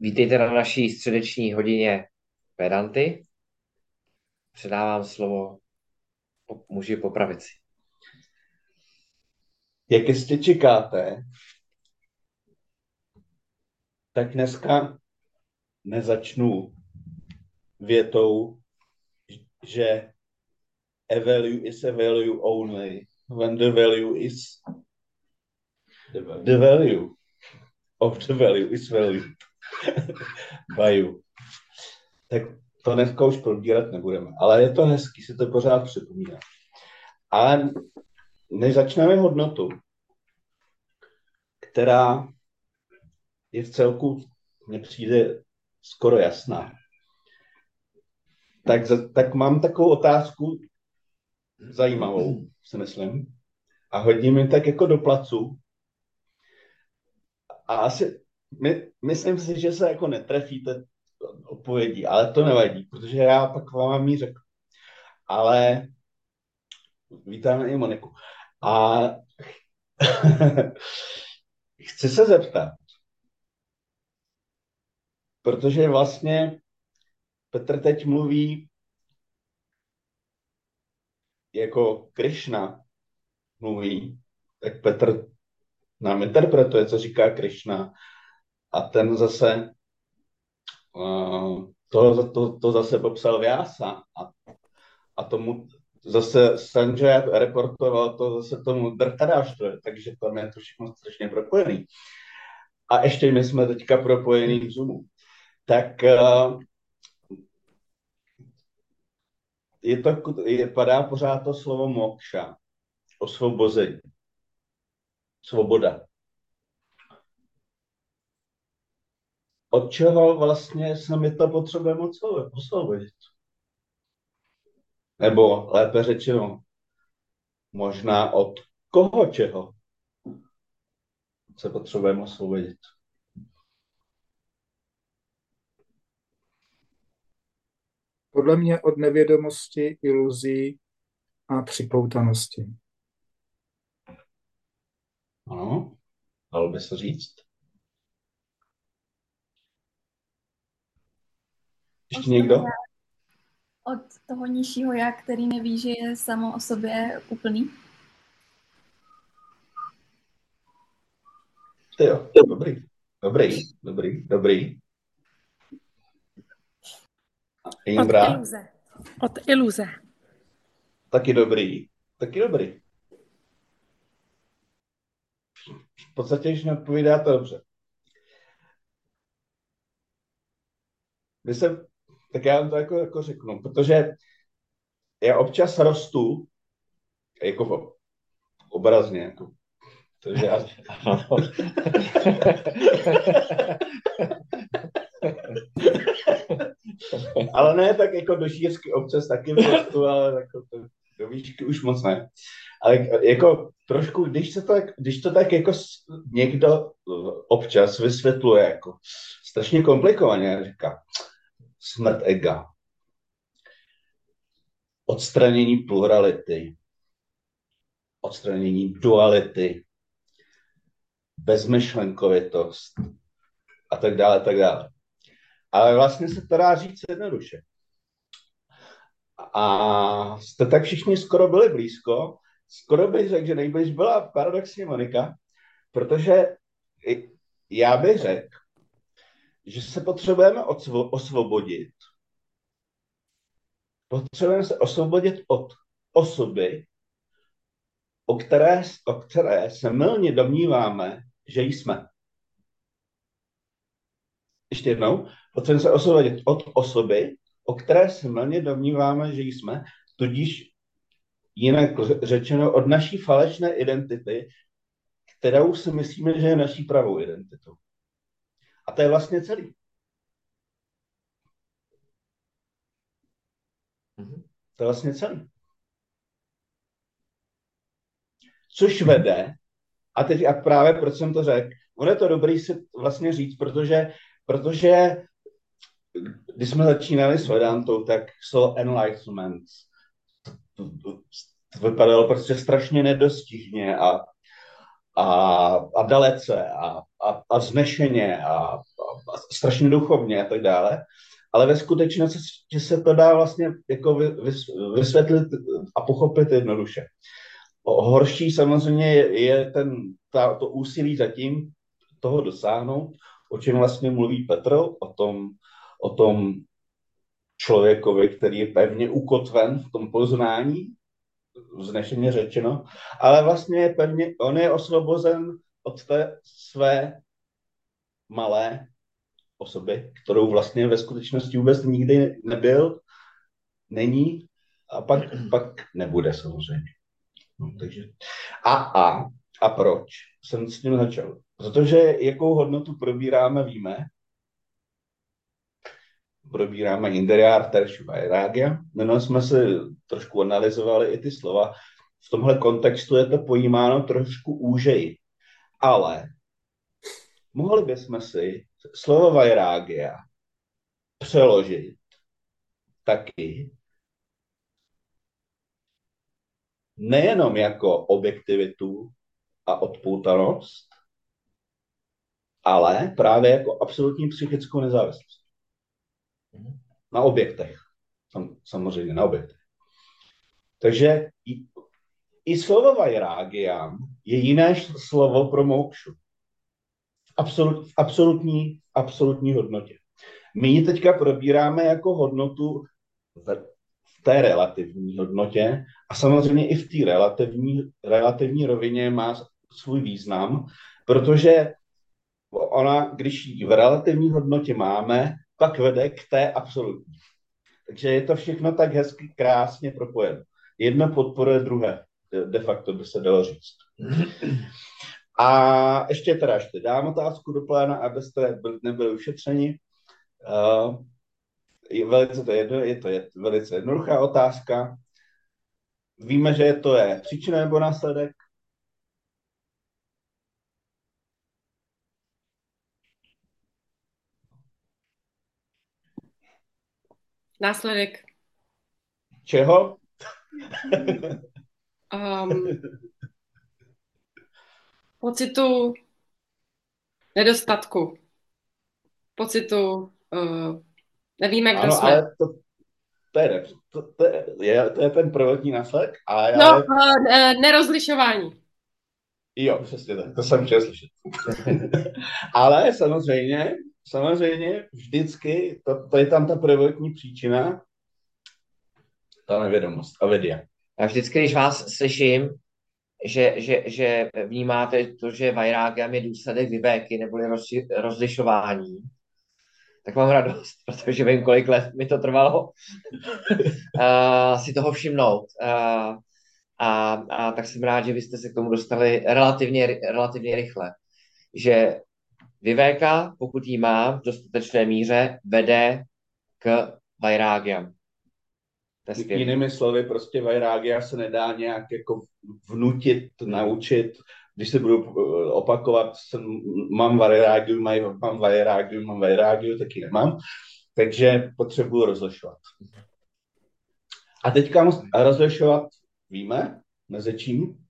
Vítejte na naší středeční hodině Pedanty. Předávám slovo muži po pravici. Jak jistě čekáte, tak dneska nezačnu větou, že a value is a value only when the value is the value, the value of the value is value you. Tak to dneska už probírat nebudeme, ale je to hezký si to pořád připomínat. Ale než začneme hodnotu, která je v celku, mně přijde skoro jasná, tak, tak mám takovou otázku zajímavou, si myslím, a hodím mi tak jako do placu. A asi my, myslím si, že se jako netrefíte odpovědí, ale to nevadí, protože já pak vám ji řeknu. Ale vítáme i Moniku. A chci se zeptat, protože vlastně Petr teď mluví jako Krishna mluví, tak Petr nám interpretuje, co říká Krishna a ten zase to, to, to zase popsal Vyasa a, a tomu zase Sanjay reportoval to zase tomu Drtaráštrovi, takže tam je to všechno strašně propojený. A ještě my jsme teďka propojení v Zoomu. Tak je to, je, padá pořád to slovo mokša, osvobození, svoboda. Od čeho vlastně se mi to potřebujeme osvobodit? Nebo lépe řečeno, možná od koho čeho se potřebujeme osvobodit? Podle mě od nevědomosti, iluzí a připoutanosti. Ano, dalo by se říct. Ještě někdo? Od toho nižšího já, který neví, že je samo o sobě úplný? Jo, dobrý, dobrý, dobrý, dobrý. Od iluze. Od iluze. Taky dobrý. Taky dobrý. V podstatě, když neodpovídáte dobře. Vy se, tak já vám to jako, jako řeknu, protože já občas rostu, jako obrazně, jako, takže já... ale ne tak jako do šířky občas taky rostu, ale jako to, do výšky už moc ne. Ale jako trošku, když, se to, když to tak jako někdo občas vysvětluje jako strašně komplikovaně, říká smrt ega, odstranění plurality, odstranění duality, bezmyšlenkovitost a tak dále, tak dále. Ale vlastně se to dá říct jednoduše. A jste tak všichni skoro byli blízko. Skoro bych řekl, že nejbliž byla paradoxně Monika, protože já bych řekl, že se potřebujeme osvobodit. Potřebujeme se osvobodit od osoby, o které, o které se mylně domníváme, že jsme. Ještě jednou, potřebujeme se osvobodit od osoby, o které se mylně domníváme, že jsme, tudíž jinak řečeno od naší falešné identity, kterou si myslíme, že je naší pravou identitou. A to je vlastně celý. Mhm. To je vlastně celý. Což vede, a teď a právě proč jsem to řekl, ono je to dobrý si vlastně říct, protože, protože když jsme začínali s Vedantou, tak slovo enlightenment to vypadalo prostě strašně nedostižně a, a, a dalece a, a, a znešeně a, a, a strašně duchovně a tak dále. Ale ve skutečnosti že se to dá vlastně jako vysvětlit a pochopit jednoduše. Horší samozřejmě je, je ten, ta, to úsilí zatím toho dosáhnout, o čem vlastně mluví Petr, o tom, o tom člověkovi, který je pevně ukotven v tom poznání, vznešeně řečeno, ale vlastně je pevně, on je osvobozen od té své malé osoby, kterou vlastně ve skutečnosti vůbec nikdy nebyl, není a pak, pak nebude samozřejmě. No, takže. A, a, a proč jsem s tím začal? Protože jakou hodnotu probíráme, víme, probíráme Inderiár Teršu Vairagya. Minule jsme si trošku analyzovali i ty slova. V tomhle kontextu je to pojímáno trošku úžeji. Ale mohli bychom si slovo Vairagya přeložit taky nejenom jako objektivitu a odpoutanost, ale právě jako absolutní psychickou nezávislost. Na objektech. Sam, samozřejmě na objektech. Takže i, slovo vajrágiam je jiné slovo pro mokšu. Absolut, absolutní, absolutní hodnotě. My ji teďka probíráme jako hodnotu v, v té relativní hodnotě a samozřejmě i v té relativní, relativní rovině má svůj význam, protože ona, když ji v relativní hodnotě máme, pak vede k té absolutní. Takže je to všechno tak hezky, krásně propojeno. Jedno podporuje druhé, de facto by se dalo říct. A ještě teda ještě dám otázku do pléna, abyste nebyli ušetřeni. Uh, je velice to jedno, je to je velice jednoduchá otázka. Víme, že to je příčina nebo následek? Následek. Čeho? um, pocitu nedostatku. Pocitu, uh, nevíme, kdo ano, jsme. Ale to, to, je, to, to, je, to je ten prvotní následek. A no, ale... uh, nerozlišování. Jo, přesně tak, to jsem chtěl slyšet. ale samozřejmě samozřejmě vždycky, to, to je tam ta prvotní příčina, ta nevědomost, avidia. Já vždycky, když vás slyším, že, že, že vnímáte to, že vajrágam je důsledek vyvéky neboli roz, rozlišování, tak mám radost, protože vím, kolik let mi to trvalo si toho všimnout. Uh, a, a tak jsem rád, že vy jste se k tomu dostali relativně, relativně rychle. Že Vivéka, pokud ji má v dostatečné míře, vede k Vajrágiam. Jinými slovy, prostě Vajrágia se nedá nějak jako vnutit, naučit. Když se budu eh, opakovat, jsem, mám Vajrágiu, mám Vajrágiu, mám Vajrágiu, taky nemám. Takže potřebuji rozlišovat. A teďka rozlišovat víme, mezi čím?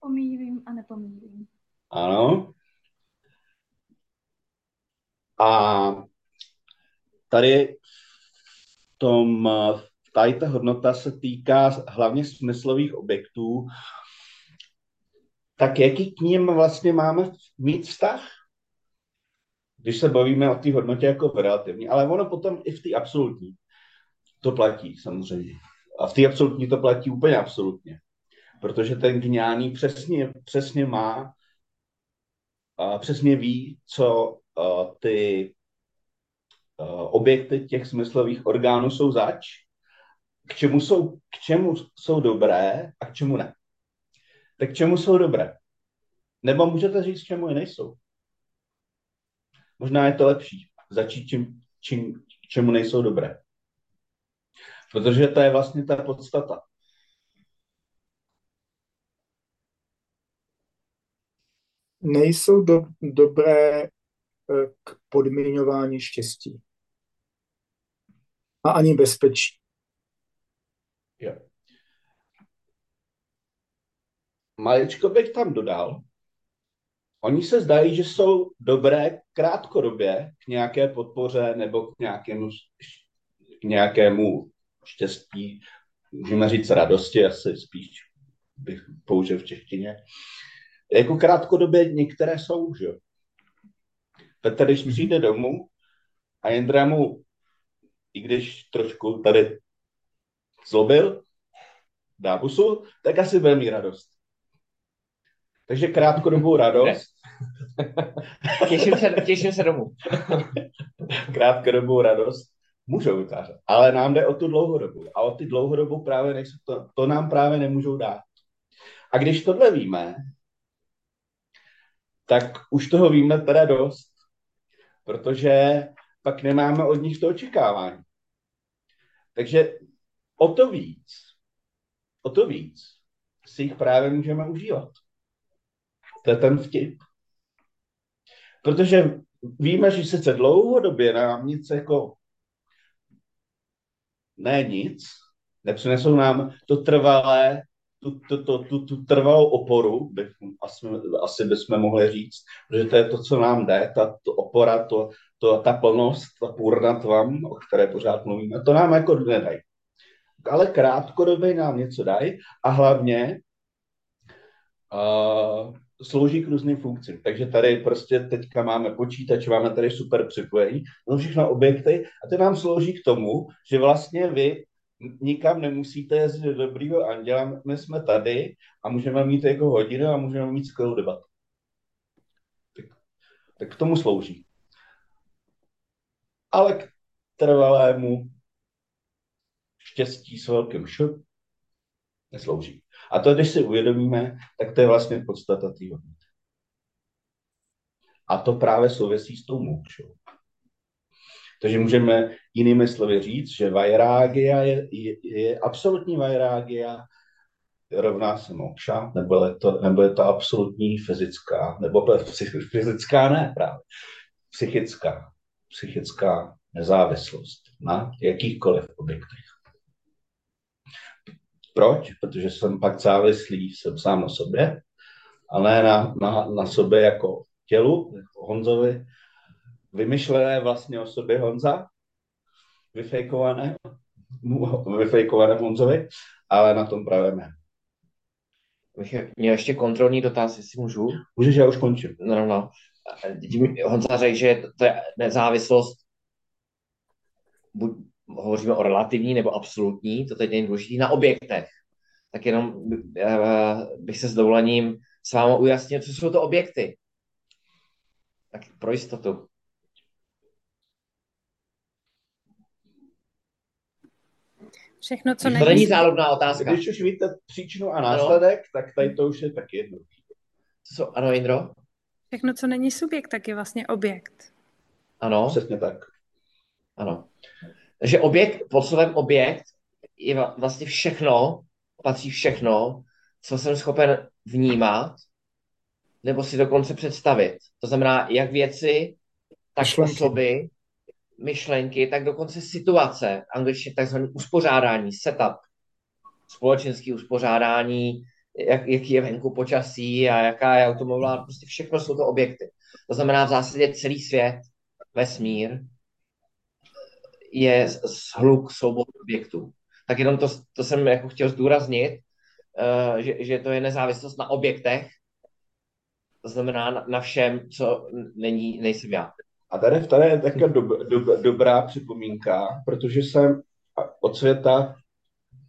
Pomíjivým a nepomíjivým. Ano. A tady tom, tady ta hodnota se týká hlavně smyslových objektů. Tak jaký k ním vlastně máme mít vztah? Když se bavíme o té hodnotě jako relativní, ale ono potom i v té absolutní. To platí samozřejmě. A v té absolutní to platí úplně absolutně protože ten gňáný přesně, přesně má, a přesně ví, co ty objekty těch smyslových orgánů jsou zač, k čemu jsou, k čemu jsou dobré a k čemu ne. Tak k čemu jsou dobré? Nebo můžete říct, k čemu je nejsou. Možná je to lepší začít čím, čím, k čemu nejsou dobré. Protože to je vlastně ta podstata. Nejsou do, dobré eh, k podmiňování štěstí. A ani bezpečí. Jo. Maličko bych tam dodal, oni se zdají, že jsou dobré krátkodobě k nějaké podpoře nebo k nějakému, k nějakému štěstí, můžeme říct radosti, asi spíš bych použil v češtině. Jako krátkodobě některé jsou, že jo. Petr, když přijde domů a Jindra mu, i když trošku tady zlobil, dá busu, tak asi bude mít radost. Takže krátkodobou radost. Těším se, těším se domů. krátkodobou radost můžou vytvářet, ale nám jde o tu dlouhodobu. A o ty dlouhodobu právě nejsou, to, to nám právě nemůžou dát. A když tohle víme, tak už toho víme teda dost, protože pak nemáme od nich to očekávání. Takže o to víc, o to víc si jich právě můžeme užívat. To je ten vtip. Protože víme, že sice dlouhodobě nám nic jako ne nic, nepřinesou nám to trvalé, tu, tu, tu, tu, tu trvalou oporu, bych, asi, asi bychom mohli říct, protože to je to, co nám jde, ta to opora, to, to, ta plnost, ta půrna tvam, o které pořád mluvíme, to nám jako nedají. Ale krátkodobě nám něco dají a hlavně uh, slouží k různým funkcím. Takže tady prostě teďka máme počítač, máme tady super připojení, no všechno objekty a to nám slouží k tomu, že vlastně vy nikam nemusíte jezdit do dobrýho anděla, my jsme tady a můžeme mít jako hodinu a můžeme mít skvělou debatu. Tak, tak k tomu slouží. Ale k trvalému štěstí s velkým š neslouží. A to, když si uvědomíme, tak to je vlastně podstata té hodnoty. A to právě souvisí s tou mokšou. Takže můžeme jinými slovy říct, že vajrágia je, je, je absolutní vajrágia rovná se mokša, nebo je to, nebo je to absolutní fyzická, nebo fyzická ne právě, psychická, psychická nezávislost na jakýchkoliv objektech. Proč? Protože jsem pak závislý, jsem sám na sobě, a ne na, na, na sobě jako tělu, jako Honzovi, vymyšlené vlastně o sobě Honza, vyfejkované, vyfejkované Honzovi, ale na tom právě ne. Měl ještě kontrolní dotaz, jestli můžu. Můžeš, já už končím. No, no, no. Honza řekl, že to je nezávislost, buď hovoříme o relativní nebo absolutní, to teď není důležité, na objektech. Tak jenom eh, bych se s dovolením s vámi ujasnil, co jsou to objekty. Tak pro jistotu. Všechno, co To není, není záludná otázka. Když už víte příčinu a následek, tak tady to už je taky jedno. Co jsou, ano, Indro? Všechno, co není subjekt, tak je vlastně objekt. Ano, Přesně tak. ano. Takže objekt, pod slovem objekt je vlastně všechno, patří všechno, co jsem schopen vnímat, nebo si dokonce představit. To znamená, jak věci, tak Myšlenky. osoby, myšlenky, tak dokonce situace, angličtě takzvané uspořádání, setup, společenské uspořádání, jak, jaký je venku počasí a jaká je automobilová, prostě všechno jsou to objekty. To znamená v zásadě celý svět, vesmír, je shluk soubor objektů. Tak jenom to, to jsem jako chtěl zdůraznit, uh, že, že to je nezávislost na objektech, to znamená na, na všem, co není, nejsem já. A tady, tady je taková dob, dob, dobrá připomínka, protože se od světa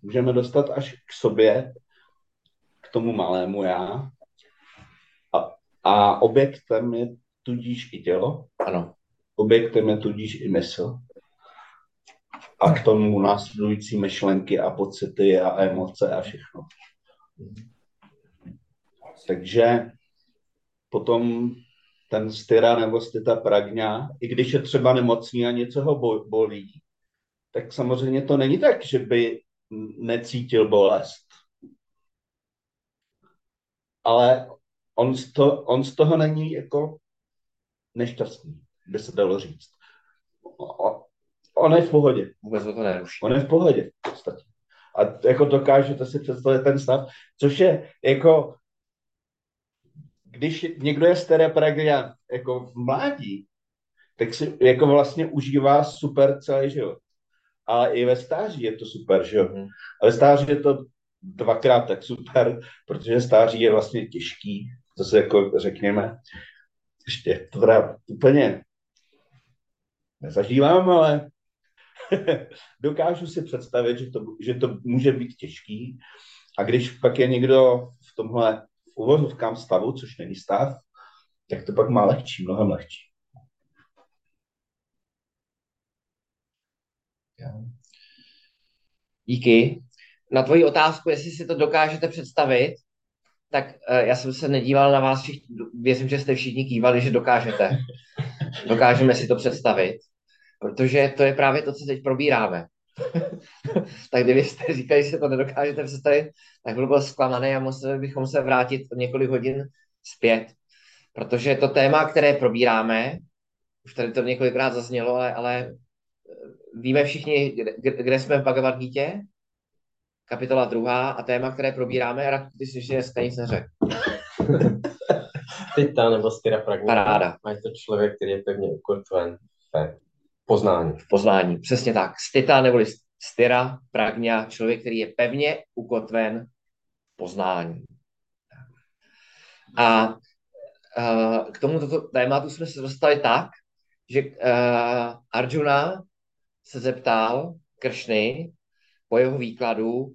můžeme dostat až k sobě, tomu malému já. A, a objektem je tudíž i tělo, Ano. objektem je tudíž i mysl. a k tomu následující myšlenky a pocity a emoce a všechno. Takže potom ten styra nebo styta pragňa, i když je třeba nemocný a něco ho bolí, tak samozřejmě to není tak, že by necítil bolest. Ale on z, to, on z toho není jako nešťastný, by se dalo říct. On je v pohodě. Vůbec to neruší. On je v pohodě v podstatě. A jako dokážete si představit ten stav, což je jako, když někdo je stereopragian jako v mládí, tak si jako vlastně užívá super celý život. Ale i ve stáří je to super, že jo? Mm. Ale stáří je to dvakrát tak super, protože stáří je vlastně těžký, to se jako řekněme. Ještě to teda úplně nezažívám, ale dokážu si představit, že to, že to může být těžký. A když pak je někdo v tomhle uvozovkám stavu, což není stav, tak to pak má lehčí, mnohem lehčí. Díky. Na tvoji otázku, jestli si to dokážete představit, tak uh, já jsem se nedíval na vás všichni, věřím, že jste všichni kývali, že dokážete. Dokážeme si to představit, protože to je právě to, co teď probíráme. tak kdybyste říkali, že si to nedokážete představit, tak byl byl zklamaný a museli bychom se vrátit několik hodin zpět. Protože to téma, které probíráme, už tady to několikrát zaznělo, ale, ale víme všichni, kde, kde jsme v Bhagavad Gita? Kapitola druhá a téma, které probíráme, a ty jsi dneska nic neřekl. Stita nebo styra pragma. Paráda. A je to člověk, který je pevně ukotven v poznání. V poznání, přesně tak. Stita neboli styra, pragna, člověk, který je pevně ukotven v poznání. A uh, k tomuto tématu jsme se dostali tak, že uh, Arjuna se zeptal Kršny po jeho výkladu,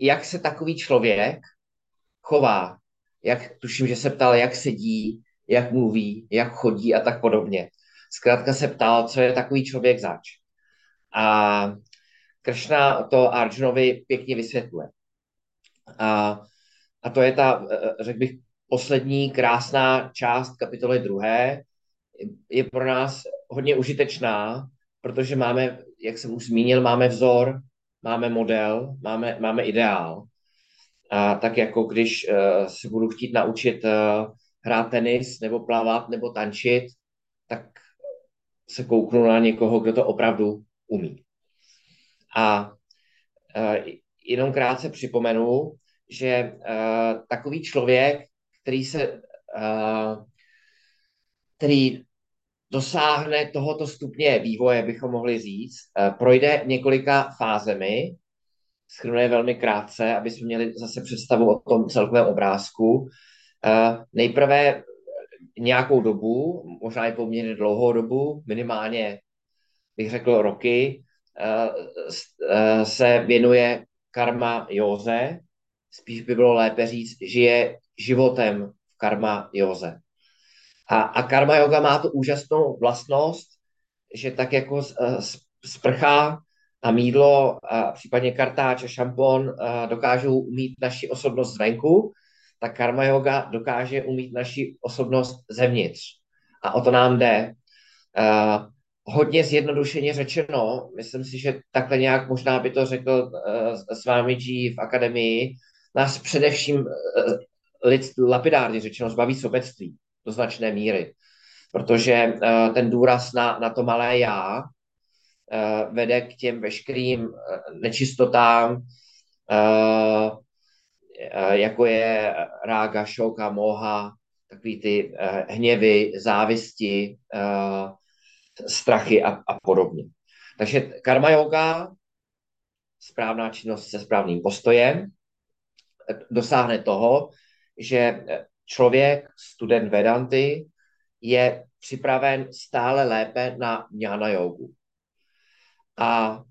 jak se takový člověk chová. Jak, tuším, že se ptal, jak sedí, jak mluví, jak chodí a tak podobně. Zkrátka se ptal, co je takový člověk zač. A Kršna to Arjunovi pěkně vysvětluje. A, a to je ta, řekl bych, poslední krásná část kapitoly druhé. Je pro nás hodně užitečná, protože máme, jak jsem už zmínil, máme vzor, máme model, máme, máme ideál. A tak jako když uh, se budu chtít naučit uh, hrát tenis, nebo plavat, nebo tančit, tak se kouknu na někoho, kdo to opravdu umí. A uh, jenom krátce připomenu, že uh, takový člověk, který se uh, který dosáhne tohoto stupně vývoje, bychom mohli říct, eh, projde několika fázemi, schrnuje velmi krátce, aby jsme měli zase představu o tom celkovém obrázku. Eh, nejprve nějakou dobu, možná i poměrně dlouhou dobu, minimálně bych řekl roky, eh, se věnuje karma józe, spíš by bylo lépe říct, žije životem v karma józe. A, a karma yoga má tu úžasnou vlastnost, že tak jako eh, sprcha a mídlo, a případně kartáč a šampon eh, dokážou umít naši osobnost zvenku, tak karma yoga dokáže umít naši osobnost zevnitř. A o to nám jde. Uh, hodně zjednodušeně řečeno, myslím si, že takhle nějak možná by to řekl uh, s vámi G v akademii, nás především uh, lid, lapidárně řečeno zbaví sobectví do značné míry, protože uh, ten důraz na, na to malé já uh, vede k těm veškerým uh, nečistotám, jako je rága, šoka, moha, takový ty hněvy, závisti, strachy a, a podobně. Takže karma yoga, správná činnost se správným postojem, dosáhne toho, že člověk, student Vedanty, je připraven stále lépe na jnana jogu. A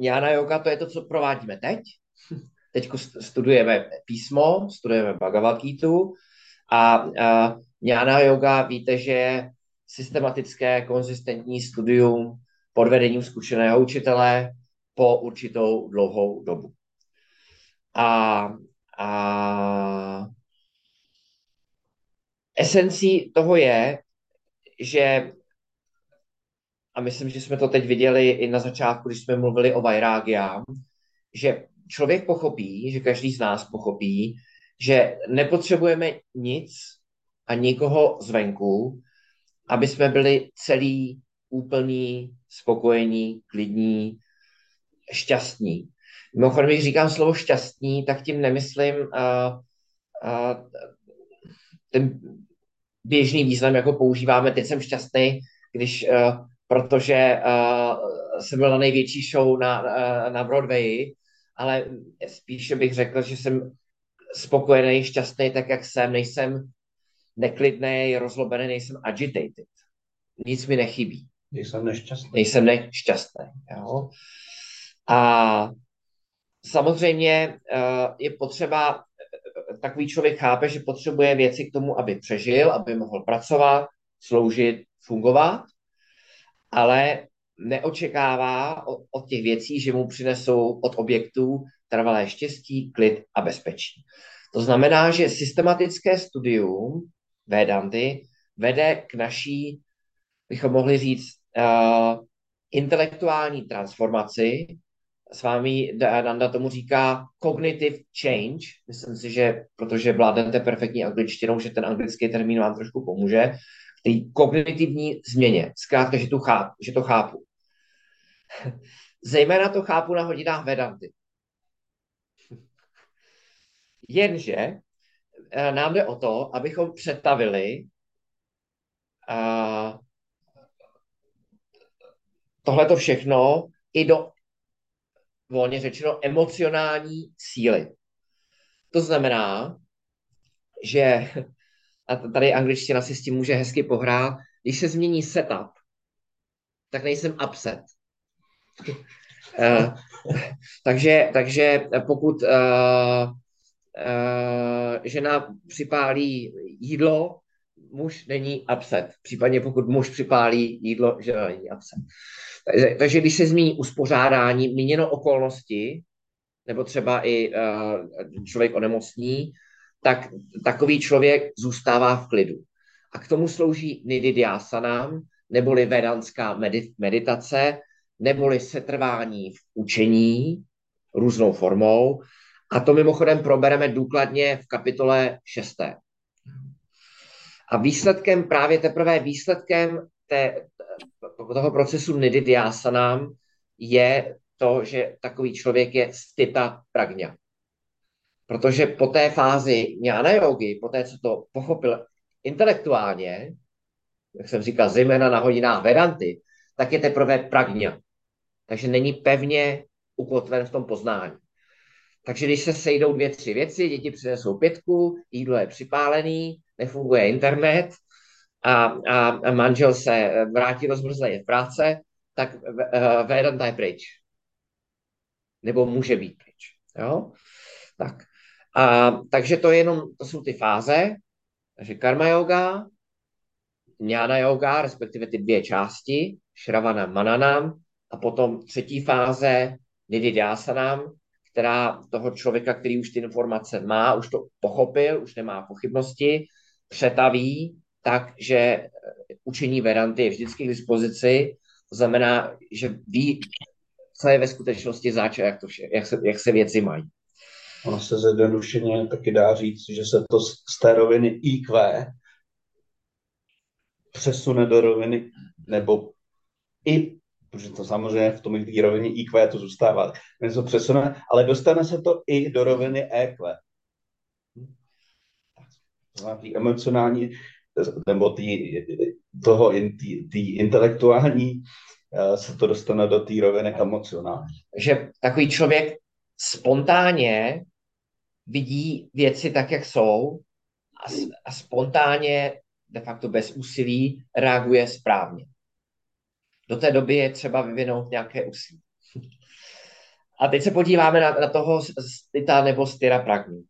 jnana yoga to je to, co provádíme teď. Teď studujeme písmo, studujeme Bhagavad Gita a, a jnana yoga víte, že je systematické, konzistentní studium pod vedením zkušeného učitele po určitou dlouhou dobu. A, a esencí toho je, že a myslím, že jsme to teď viděli i na začátku, když jsme mluvili o Vajrágia, že člověk pochopí, že každý z nás pochopí, že nepotřebujeme nic a nikoho zvenku, aby jsme byli celý, úplní, spokojení, klidní, šťastní. Mimochodem, když říkám slovo šťastní, tak tím nemyslím uh, uh, ten běžný význam, jako používáme, teď jsem šťastný, když, uh, protože uh, jsem byl na největší show na, uh, na Broadwayi, ale spíše bych řekl, že jsem spokojený, šťastný, tak jak jsem, nejsem neklidný, rozlobený, nejsem agitated. Nic mi nechybí. Nejsem nešťastný. Nejsem nešťastný. Jo? A samozřejmě uh, je potřeba, takový člověk chápe, že potřebuje věci k tomu, aby přežil, aby mohl pracovat, sloužit, fungovat, ale neočekává od těch věcí, že mu přinesou od objektů trvalé štěstí, klid a bezpečí. To znamená, že systematické studium Vedanty vede k naší, bychom mohli říct, uh, intelektuální transformaci. S vámi Nanda tomu říká cognitive change. Myslím si, že protože vládnete perfektní angličtinou, že ten anglický termín vám trošku pomůže. V té kognitivní změně. Zkrátka, že to chápu. Že to chápu. Zejména to chápu na hodinách Vedanty. Jenže eh, nám jde o to, abychom představili uh, tohleto všechno i do, volně řečeno, emocionální síly. To znamená, že, a tady angličtina si s tím může hezky pohrát, když se změní setup, tak nejsem upset. uh, takže, takže pokud uh, uh, žena připálí jídlo, muž není upset. Případně pokud muž připálí jídlo, žena není upset. Takže, takže když se zmíní uspořádání, míněno okolnosti, nebo třeba i uh, člověk onemocní, tak takový člověk zůstává v klidu. A k tomu slouží nididhyásanam, neboli vedanská meditace, neboli setrvání v učení různou formou. A to mimochodem probereme důkladně v kapitole 6. A výsledkem, právě teprve výsledkem té, toho procesu nididhyásanám je to, že takový člověk je stita pragňa. Protože po té fázi jnana yogi, po té, co to pochopil intelektuálně, jak jsem říkal, zejména na hodinách Vedanty, tak je teprve pragňa. Takže není pevně ukotven v tom poznání. Takže když se sejdou dvě, tři věci, děti přinesou pětku, jídlo je připálený, nefunguje internet a, a, a manžel se vrátí rozmrzlej v práce, tak uh, Vedanta je pryč. Nebo může být pryč. Jo? Tak. A, takže to, je jenom, to jsou ty fáze. Takže karma yoga, jnana yoga, respektive ty dvě části, šravana mananam, a potom třetí fáze nididhyásanam, která toho člověka, který už ty informace má, už to pochopil, už nemá pochybnosti, přetaví tak, že učení Vedanty je vždycky k dispozici, to znamená, že ví, co je ve skutečnosti záč, jak, to vše, jak, se, jak se věci mají. Ono se zjednodušeně taky dá říct, že se to z té roviny IQ přesune do roviny, nebo i, protože to samozřejmě v tom té rovině IQ to zůstává, něco přesune, ale dostane se to i do roviny EQ. Tý emocionální, nebo tý, toho, tý, tý intelektuální eh, se to dostane do té roviny emocionální. Že takový člověk spontánně vidí věci tak, jak jsou a, a spontánně, de facto bez úsilí, reaguje správně. Do té doby je třeba vyvinout nějaké úsilí. A teď se podíváme na, na toho stita nebo styra pragní.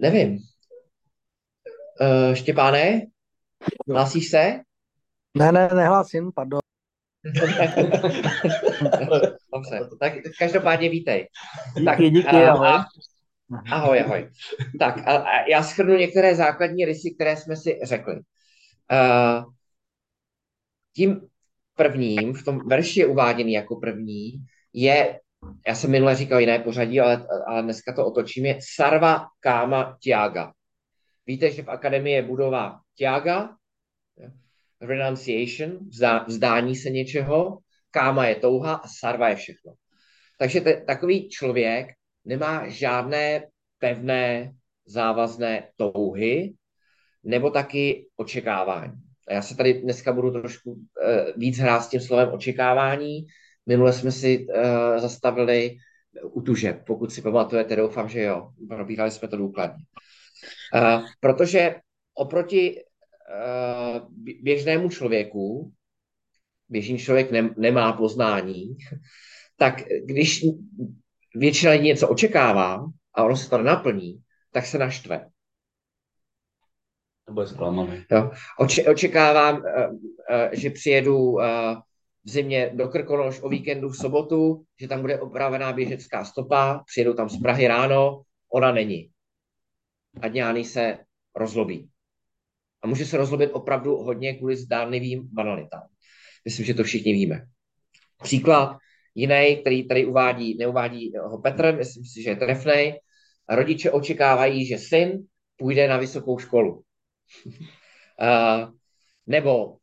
Nevím. Uh, Štěpáne, hlásíš se? Ne, ne, nehlásím, pardon. Dobře, tak každopádně vítej. Díky, Tak, díky, a- ahoj. Ahoj, ahoj. Tak a, a já schrnu některé základní rysy, které jsme si řekli. Uh, tím prvním, v tom verši je uváděný jako první, je, já jsem minule říkal jiné pořadí, ale, ale dneska to otočím, je Sarva Kama Tiaga. Víte, že v akademii je budova Tiaga, renunciation, vzdá, vzdání se něčeho, Káma je touha a Sarva je všechno. Takže te, takový člověk nemá žádné pevné závazné touhy nebo taky očekávání. A já se tady dneska budu trošku uh, víc hrát s tím slovem očekávání. Minule jsme si uh, zastavili u tužeb, pokud si pamatujete, doufám, že jo. Probírali jsme to důkladně. Uh, protože oproti uh, běžnému člověku, běžný člověk ne, nemá poznání, tak když většina lidí něco očekává a ono se to nenaplní, tak se naštve. Zklamaný. Jo. Oče, očekávám, uh, uh, že přijedu uh, v zimě do Krkonoš o víkendu v sobotu, že tam bude opravená běžecká stopa, přijedu tam z Prahy ráno, ona není. A dňány se rozlobí. A může se rozlobit opravdu hodně kvůli zdánlivým banalitám. Myslím, že to všichni víme. Příklad jiný, který tady uvádí, neuvádí ho Petr, myslím si, že je trefnej. Rodiče očekávají, že syn půjde na vysokou školu. uh, nebo uh,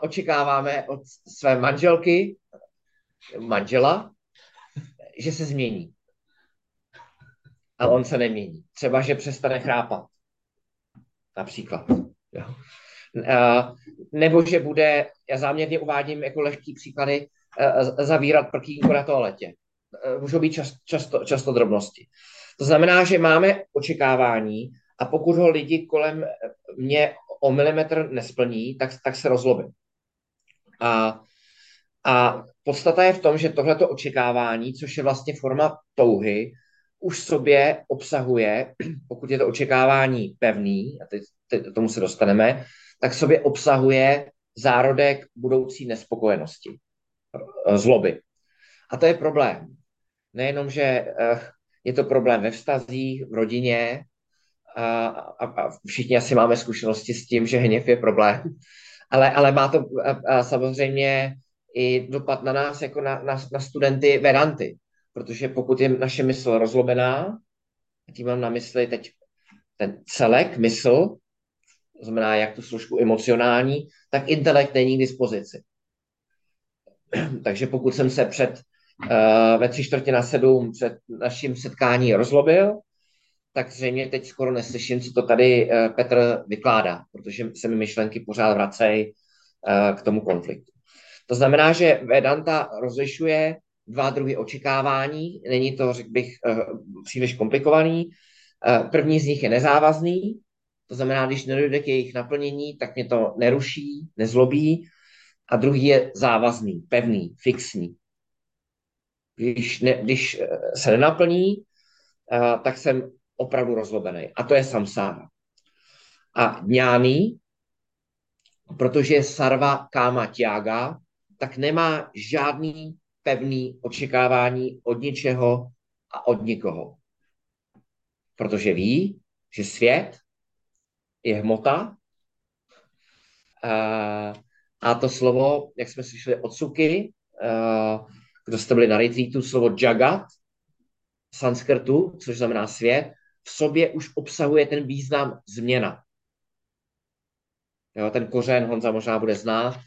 očekáváme od své manželky, manžela, že se změní. A on se nemění. Třeba, že přestane chrápat. Například. Jo. Uh, nebo že bude, já záměrně uvádím jako lehký příklady, uh, zavírat prkínko na toaletě. Uh, můžou být čas, často, často drobnosti. To znamená, že máme očekávání a pokud ho lidi kolem mě o milimetr nesplní, tak, tak se rozlobím. A, a podstata je v tom, že tohleto očekávání, což je vlastně forma touhy, už sobě obsahuje, pokud je to očekávání pevný, a teď, teď tomu se dostaneme, tak sobě obsahuje zárodek budoucí nespokojenosti, zloby. A to je problém. Nejenom, že je to problém ve vztazích, v rodině, a, a, a všichni asi máme zkušenosti s tím, že hněv je problém, ale, ale má to a, a samozřejmě i dopad na nás, jako na, na, na studenty Veranty, protože pokud je naše mysl rozlobená, tím mám na mysli teď ten celek, mysl, to znamená jak tu složku emocionální, tak intelekt není k dispozici. Takže pokud jsem se před uh, ve tři čtvrtě na sedm před naším setkání rozlobil, tak zřejmě teď skoro neslyším, co to tady uh, Petr vykládá, protože se mi myšlenky pořád vracejí uh, k tomu konfliktu. To znamená, že Vedanta rozlišuje dva druhy očekávání. Není to, řekl bych, uh, příliš komplikovaný. První z nich je nezávazný, to znamená, když nedojde k jejich naplnění, tak mě to neruší, nezlobí. A druhý je závazný, pevný, fixní. Když, ne, když se nenaplní, tak jsem opravdu rozlobený. A to je samsára. A dňáný, protože je sarva káma tiaga, tak nemá žádný pevný očekávání od ničeho a od nikoho. Protože ví, že svět je hmota a, a to slovo, jak jsme slyšeli od Suky, kdo jste byli na retreatu, slovo jagat, sanskrtu, což znamená svět, v sobě už obsahuje ten význam změna. Jo, ten kořen Honza možná bude znát.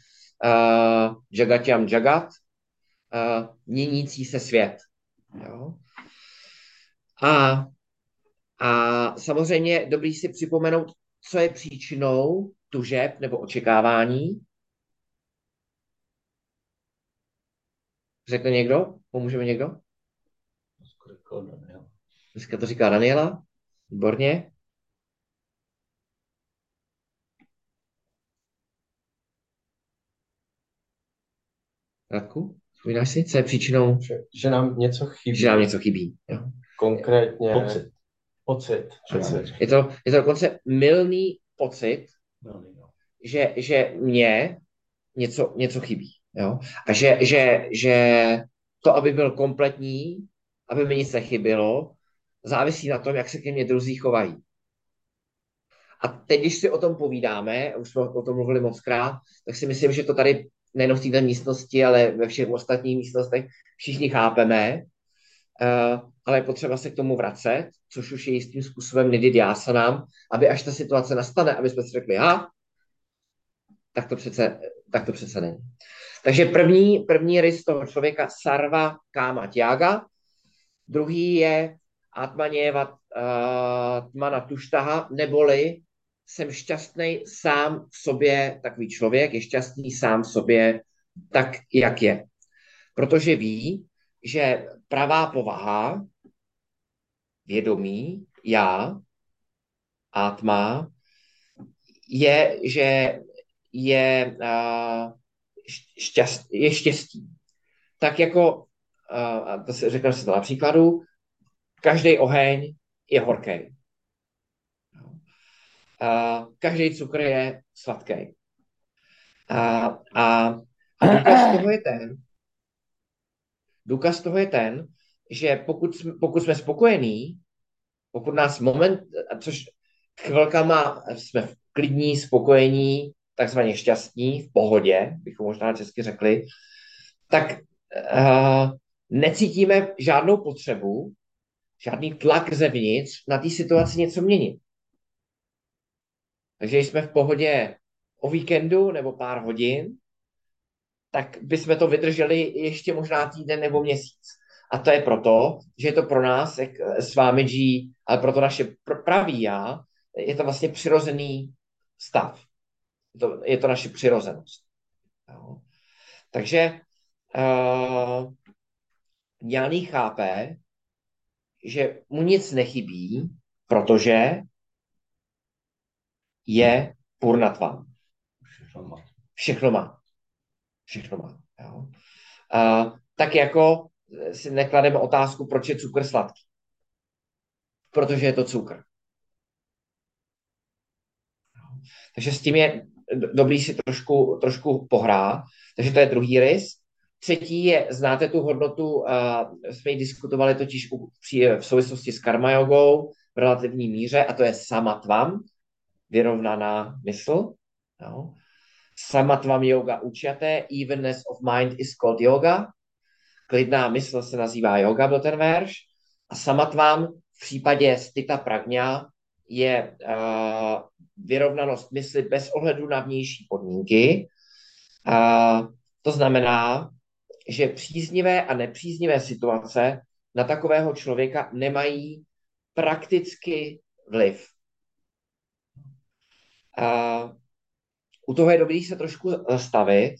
Uh, jagatyam jagat, uh, měnící se svět. Jo. A, a samozřejmě dobrý si připomenout, co je příčinou tužeb nebo očekávání. Řekne někdo? Pomůže mi někdo? Dneska to říká Daniela. Výborně. Radku, vzpomínáš si, co je příčinou? Že, že nám něco chybí. Že nám něco chybí. Jo. Konkrétně. Pocit. Pocit. Pocit. Je to, je to dokonce milný pocit, Milný, no. že, že mě něco, něco chybí. Jo? A že, že, že to, aby byl kompletní, aby mi nic nechybělo, závisí na tom, jak se ke mně druzí chovají. A teď, když si o tom povídáme, už jsme o tom mluvili moc krát, tak si myslím, že to tady nejenom v této místnosti, ale ve všech ostatních místnostech všichni chápeme, uh, ale je potřeba se k tomu vracet, což už je jistým způsobem nám, aby až ta situace nastane, aby jsme si řekli, ha, tak to přece, tak to přece není. Takže první, první rys toho člověka sarva káma tyaga, druhý je atmaněva uh, tmana tuštaha, neboli jsem šťastný sám v sobě, takový člověk je šťastný sám v sobě tak, jak je. Protože ví, že pravá povaha, vědomí, já, atma, je, že je, uh, šťast, je štěstí. Tak jako, uh, to se řeknu si to na příkladu, každý oheň je horký. Uh, každý cukr je sladký. Uh, a, a důkaz toho je ten, důkaz toho je ten, že pokud, pokud jsme spokojení, pokud nás moment, což chvilkama jsme klidní, spokojení, takzvaně šťastní, v pohodě, bychom možná česky řekli, tak uh, necítíme žádnou potřebu, žádný tlak zevnitř na té situaci něco měnit. Takže když jsme v pohodě o víkendu nebo pár hodin, tak bychom to vydrželi ještě možná týden nebo měsíc. A to je proto, že je to pro nás, jak s vámi G, ale pro to naše pravý já, je to vlastně přirozený stav. Je to, je to naše přirozenost. Jo. Takže uh, Jáný chápe, že mu nic nechybí, protože je purnatva. Všechno má. Všechno má. Všechno má. Jo. Uh, tak jako si neklademe otázku, proč je cukr sladký. Protože je to cukr. Takže s tím je dobrý si trošku, trošku pohrát. Takže to je druhý rys. Třetí je, znáte tu hodnotu, jsme ji diskutovali totiž v souvislosti s karma jogou v relativní míře, a to je samatvam, vyrovnaná mysl. No. Samatvam yoga učaté, evenness of mind is called yoga. Klidná mysl se nazývá yoga, byl ten verš. A samatvam v případě stita pragňa je uh, vyrovnanost mysli bez ohledu na vnější podmínky. Uh, to znamená, že příznivé a nepříznivé situace na takového člověka nemají prakticky vliv. Uh, u toho je dobrý se trošku zastavit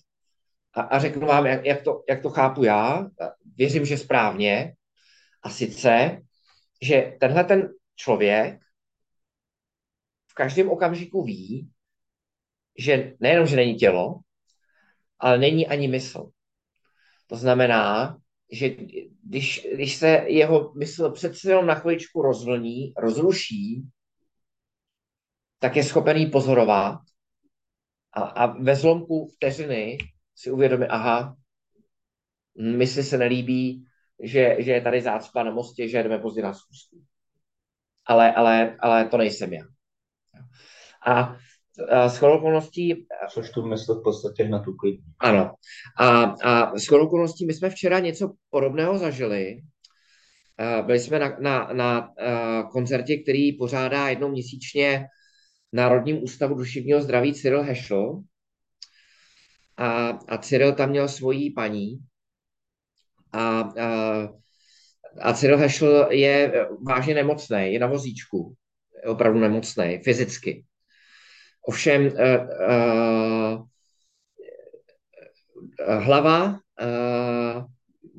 a, a řeknu vám, jak, jak, to, jak to chápu já. Věřím, že správně. A sice, že tenhle ten člověk v každém okamžiku ví, že nejenom, že není tělo, ale není ani mysl. To znamená, že když, když se jeho mysl přece jenom na chviličku rozvlní, rozruší, tak je schopen jí pozorovat a, a ve zlomku vteřiny si uvědomí, aha, mysli se nelíbí, že, že je tady zácpa na mostě, že jdeme pozdě na schůzku. Ale, ale, ale to nejsem já. A s okolností... Což tu mysl v podstatě na tu klid. Ano. A, a s okolností my jsme včera něco podobného zažili. Byli jsme na, na, na koncertě, který pořádá jednou měsíčně Národním ústavu duševního zdraví Cyril Hešl. A, a Cyril tam měl svoji paní. A, a, a Cyril Hešl je vážně nemocný, je na vozíčku. Je opravdu nemocný, fyzicky. Ovšem, uh, uh, hlava, uh,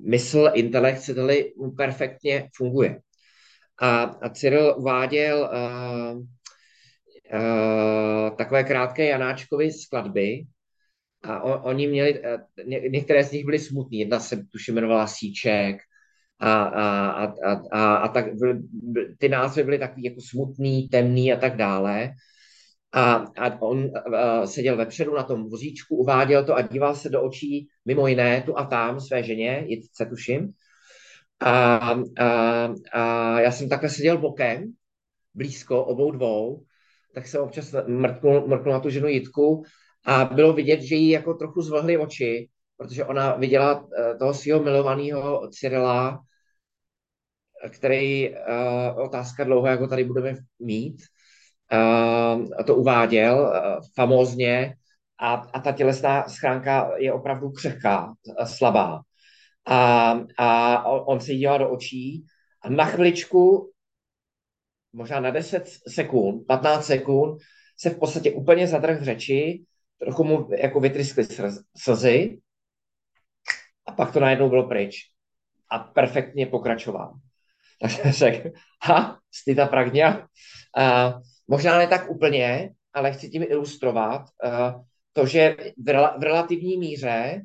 mysl, intelekt, chcete mu perfektně funguje. A, Cyril uváděl takové krátké Janáčkovy skladby a on, oni měli, ně, některé z nich byly smutné. Jedna se tuším jmenovala Síček a, a, a, a, a, tak ty názvy byly takový jako smutný, temný a tak dále. A, a on uh, seděl vepředu na tom vozíčku, uváděl to a díval se do očí, mimo jiné, tu a tam své ženě, Jitce tuším. A, a, a já jsem takhle seděl bokem, blízko obou dvou, tak jsem občas mrknul, mrknul na tu ženu Jitku a bylo vidět, že jí jako trochu zvlhly oči, protože ona viděla eh, toho svého milovaného Cyrila, který, uh, otázka dlouho, jako tady budeme mít, to uváděl uh, famózně a, a ta tělesná schránka je opravdu křehká, slabá. A, a on se jí dělal do očí a na chviličku, možná na 10 sekund, 15 sekund, se v podstatě úplně zadrh v řeči, trochu mu jako vytryskly slzy a pak to najednou bylo pryč. A perfektně pokračoval. Tak jsem řekl, ha, stita pragňa. Uh, možná ne tak úplně, ale chci tím ilustrovat uh, to, že v, rela, v relativní míře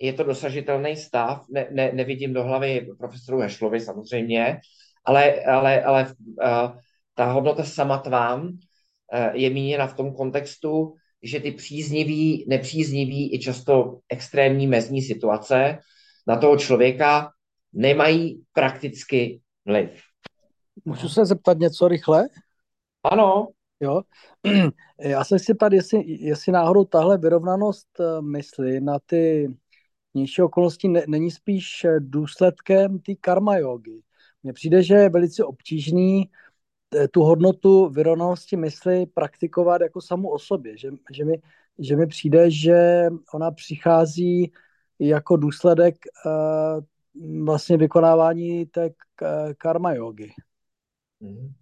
je to dosažitelný stav, ne, ne, nevidím do hlavy profesoru Hešlovi samozřejmě, ale, ale, ale uh, ta hodnota samatvám uh, je míněna v tom kontextu, že ty příznivý, nepříznivý i často extrémní mezní situace na toho člověka nemají prakticky vliv. Můžu se zeptat něco rychle? Ano. Jo. Já se chci ptát, jestli, jestli náhodou tahle vyrovnanost eh, mysli na ty vnější okolnosti ne, není spíš eh, důsledkem té karma jogy. Mně přijde, že je velice obtížný eh, tu hodnotu vyrovnanosti mysli praktikovat jako samu o sobě. Že, že, mi, že mi přijde, že ona přichází jako důsledek uh, vlastně vykonávání té karma jogy. Hmm.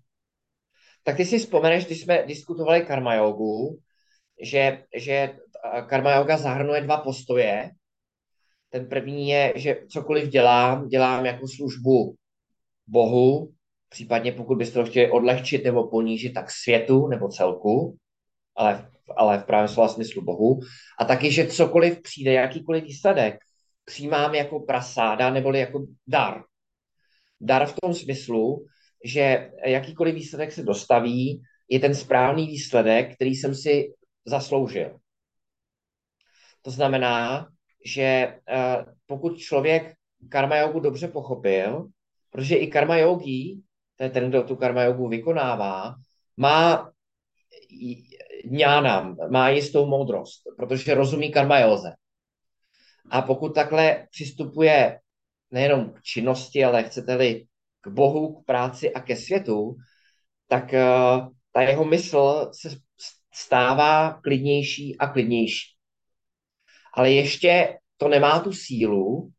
Tak ty si vzpomeneš, když jsme diskutovali karma jogu, že, že karma yoga zahrnuje dva postoje. Ten první je, že cokoliv dělám, dělám jako službu Bohu, případně pokud byste to chtěli odlehčit nebo ponížit, tak světu nebo celku, ale, ale v právém slova smyslu Bohu. A taky, že cokoliv přijde, jakýkoliv výsledek, přijímám jako prasáda neboli jako dar. Dar v tom smyslu, že jakýkoliv výsledek se dostaví, je ten správný výsledek, který jsem si zasloužil. To znamená, že eh, pokud člověk karma jogu dobře pochopil, protože i karma yogi, to je ten, kdo tu karma jogu vykonává, má ňána, má jistou moudrost, protože rozumí karma józe. A pokud takhle přistupuje nejenom k činnosti, ale chcete-li k Bohu, k práci a ke světu, tak uh, ta jeho mysl se stává klidnější a klidnější. Ale ještě to nemá tu sílu,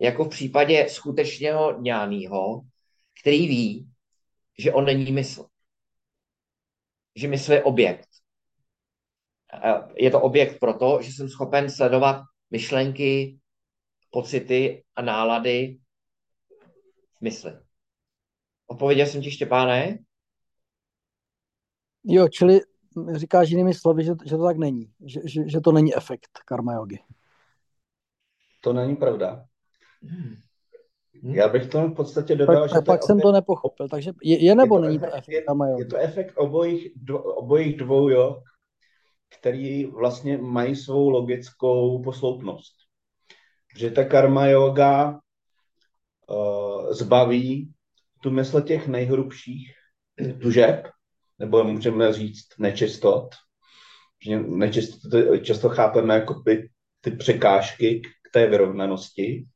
jako v případě skutečného dňánýho, který ví, že on není mysl. Že mysl je objekt. Je to objekt proto, že jsem schopen sledovat myšlenky, pocity a nálady v mysli. Odpověděl jsem ti, Štěpáne? Jo, čili říkáš jinými slovy, že, že to tak není. Že, že, že to není efekt karma yogi. To není pravda. Hmm. Já bych to v podstatě dodal, tak, že... Pak jsem opět... to nepochopil. Takže je, je nebo je to není efekt, to efekt karma yogi? Je to efekt obojích, dvo, obojích dvou jo, který vlastně mají svou logickou posloupnost. Že ta karma yoga uh, zbaví tu mysl těch nejhrubších tužeb, nebo můžeme říct nečistot. Nečistot často chápeme jako ty, ty překážky k té vyrovnanosti.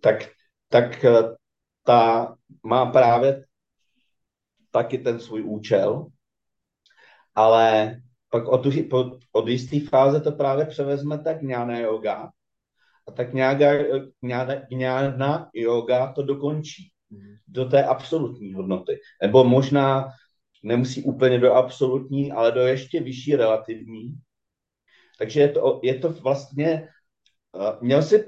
Tak, tak eh, ta má právě taky ten svůj účel, ale pak od, od jisté fáze to právě převezme tak ňána yoga a tak ňána yoga to dokončí do té absolutní hodnoty. Nebo možná nemusí úplně do absolutní, ale do ještě vyšší relativní. Takže je to, je to vlastně, uh, měl si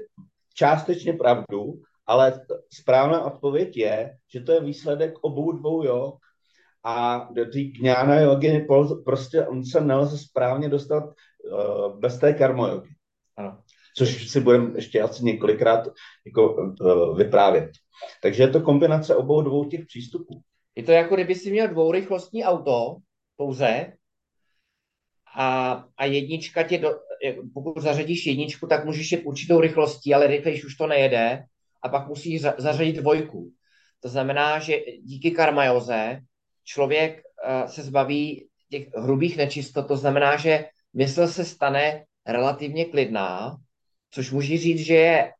částečně pravdu, ale správná odpověď je, že to je výsledek obou dvou jog a do té kňána jogy prostě on se nelze správně dostat uh, bez té karmojogy. Což si budeme ještě asi několikrát jako, uh, vyprávět. Takže je to kombinace obou dvou těch přístupů. Je to jako kdyby si měl dvourychlostní auto pouze a, a jednička tě, do, pokud zařadíš jedničku, tak můžeš jít určitou rychlostí, ale rychlejš už to nejede a pak musíš za, zařadit dvojku. To znamená, že díky karmajoze člověk uh, se zbaví těch hrubých nečistot, to znamená, že mysl se stane relativně klidná, což může říct, že je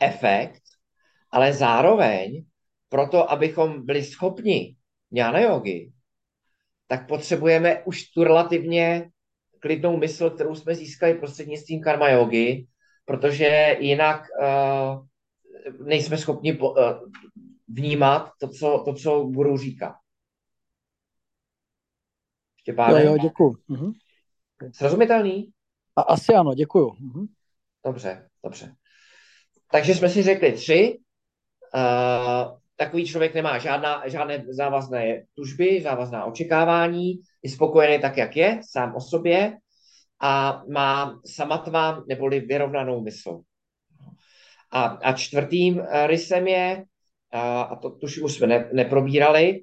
efekt, ale zároveň proto, abychom byli schopni jnana jogy, tak potřebujeme už tu relativně klidnou mysl, kterou jsme získali prostřednictvím karma jogy, protože jinak uh, nejsme schopni po, uh, vnímat to co, to, co guru říká. Štěpáne? Jo, jo, děkuju. Mhm. Srozumitelný? A, asi ano, děkuju. Mhm. Dobře, dobře. Takže jsme si řekli tři. Uh, takový člověk nemá žádná, žádné závazné tužby, závazná očekávání, je spokojený tak, jak je, sám o sobě a má samatva neboli vyrovnanou mysl. A, a čtvrtým uh, rysem je, uh, a to tuž už jsme ne, neprobírali,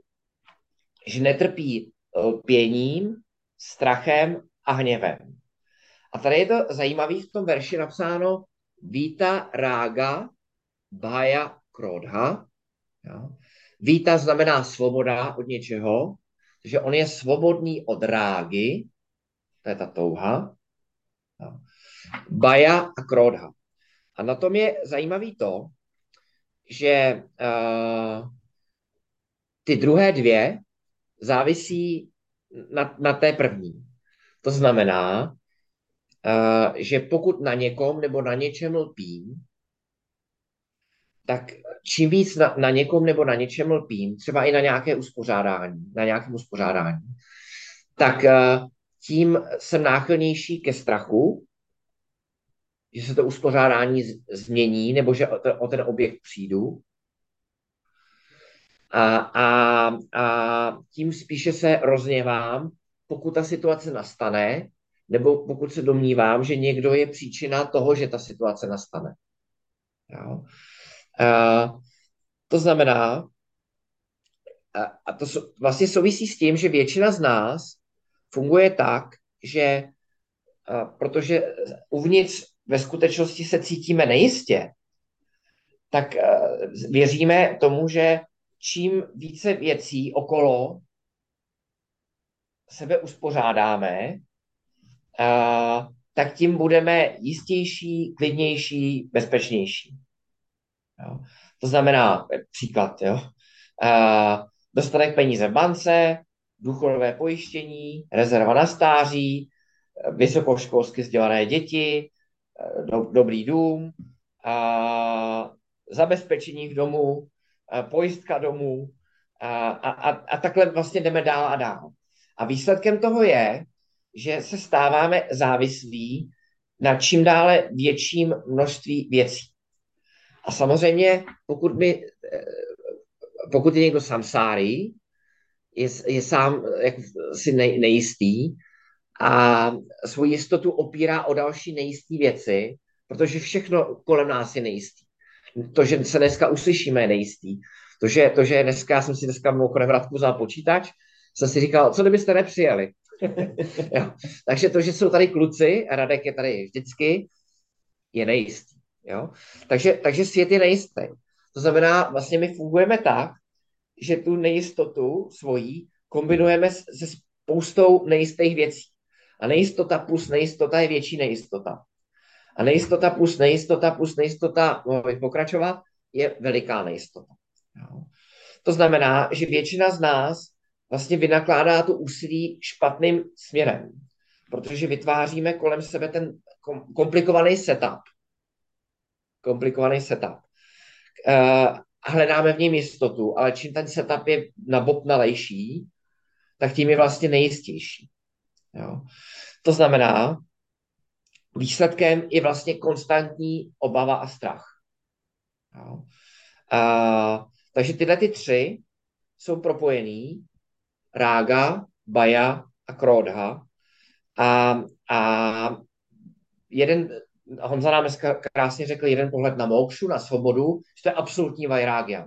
že netrpí pěním, strachem a hněvem. A tady je to zajímavé v tom verši napsáno Víta rága bája krodha. Jo. Víta znamená svoboda od něčeho, že on je svobodný od rágy, to je ta touha, jo. baja a krodha. A na tom je zajímavý to, že uh, ty druhé dvě závisí na, na té první. To znamená, že pokud na někom nebo na něčem lpím, tak čím víc na, na někom nebo na něčem lpím, třeba i na nějaké uspořádání, na nějakém uspořádání, tak uh, tím jsem náchylnější ke strachu, že se to uspořádání změní nebo že o ten, o ten objekt přijdu. A, a, a tím spíše se rozněvám, pokud ta situace nastane, nebo pokud se domnívám, že někdo je příčina toho, že ta situace nastane. Jo? A, to znamená, a, a to vlastně souvisí s tím, že většina z nás funguje tak, že a, protože uvnitř ve skutečnosti se cítíme nejistě, tak věříme tomu, že čím více věcí okolo sebe uspořádáme, tak tím budeme jistější, klidnější, bezpečnější. Jo. To znamená, příklad, jo, a, dostatek peníze v bance, důchodové pojištění, rezerva na stáří, vysokoškolsky vzdělané děti, do, dobrý dům, a, zabezpečení v domu, pojistka domů a, a, a takhle vlastně jdeme dál a dál. A výsledkem toho je, že se stáváme závislí na čím dále větším množství věcí. A samozřejmě, pokud, my, eh, pokud je někdo samsári, je, je sám jak, si nej, nejistý a svou jistotu opírá o další nejistý věci, protože všechno kolem nás je nejistý to, že se dneska uslyšíme, je nejistý. To, že, to, že dneska, jsem si dneska mimochodem vratku za počítač, jsem si říkal, co kdybyste nepřijeli. jo. Takže to, že jsou tady kluci, a Radek je tady vždycky, je nejistý. Jo? Takže, takže svět je nejistý. To znamená, vlastně my fungujeme tak, že tu nejistotu svojí kombinujeme se spoustou nejistých věcí. A nejistota plus nejistota je větší nejistota. A nejistota plus nejistota plus nejistota, mohl bych pokračovat, je veliká nejistota. Jo. To znamená, že většina z nás vlastně vynakládá tu úsilí špatným směrem, protože vytváříme kolem sebe ten komplikovaný setup. Komplikovaný setup. Uh, hledáme v něm jistotu, ale čím ten setup je nabopnalejší, tak tím je vlastně nejistější. Jo. To znamená, výsledkem je vlastně konstantní obava a strach. Jo. A, takže tyhle ty tři jsou propojený. Rága, Baja a Krodha. A, a jeden, Honza nám dneska krásně řekl jeden pohled na mokšu, na svobodu, že to je absolutní vajrágia.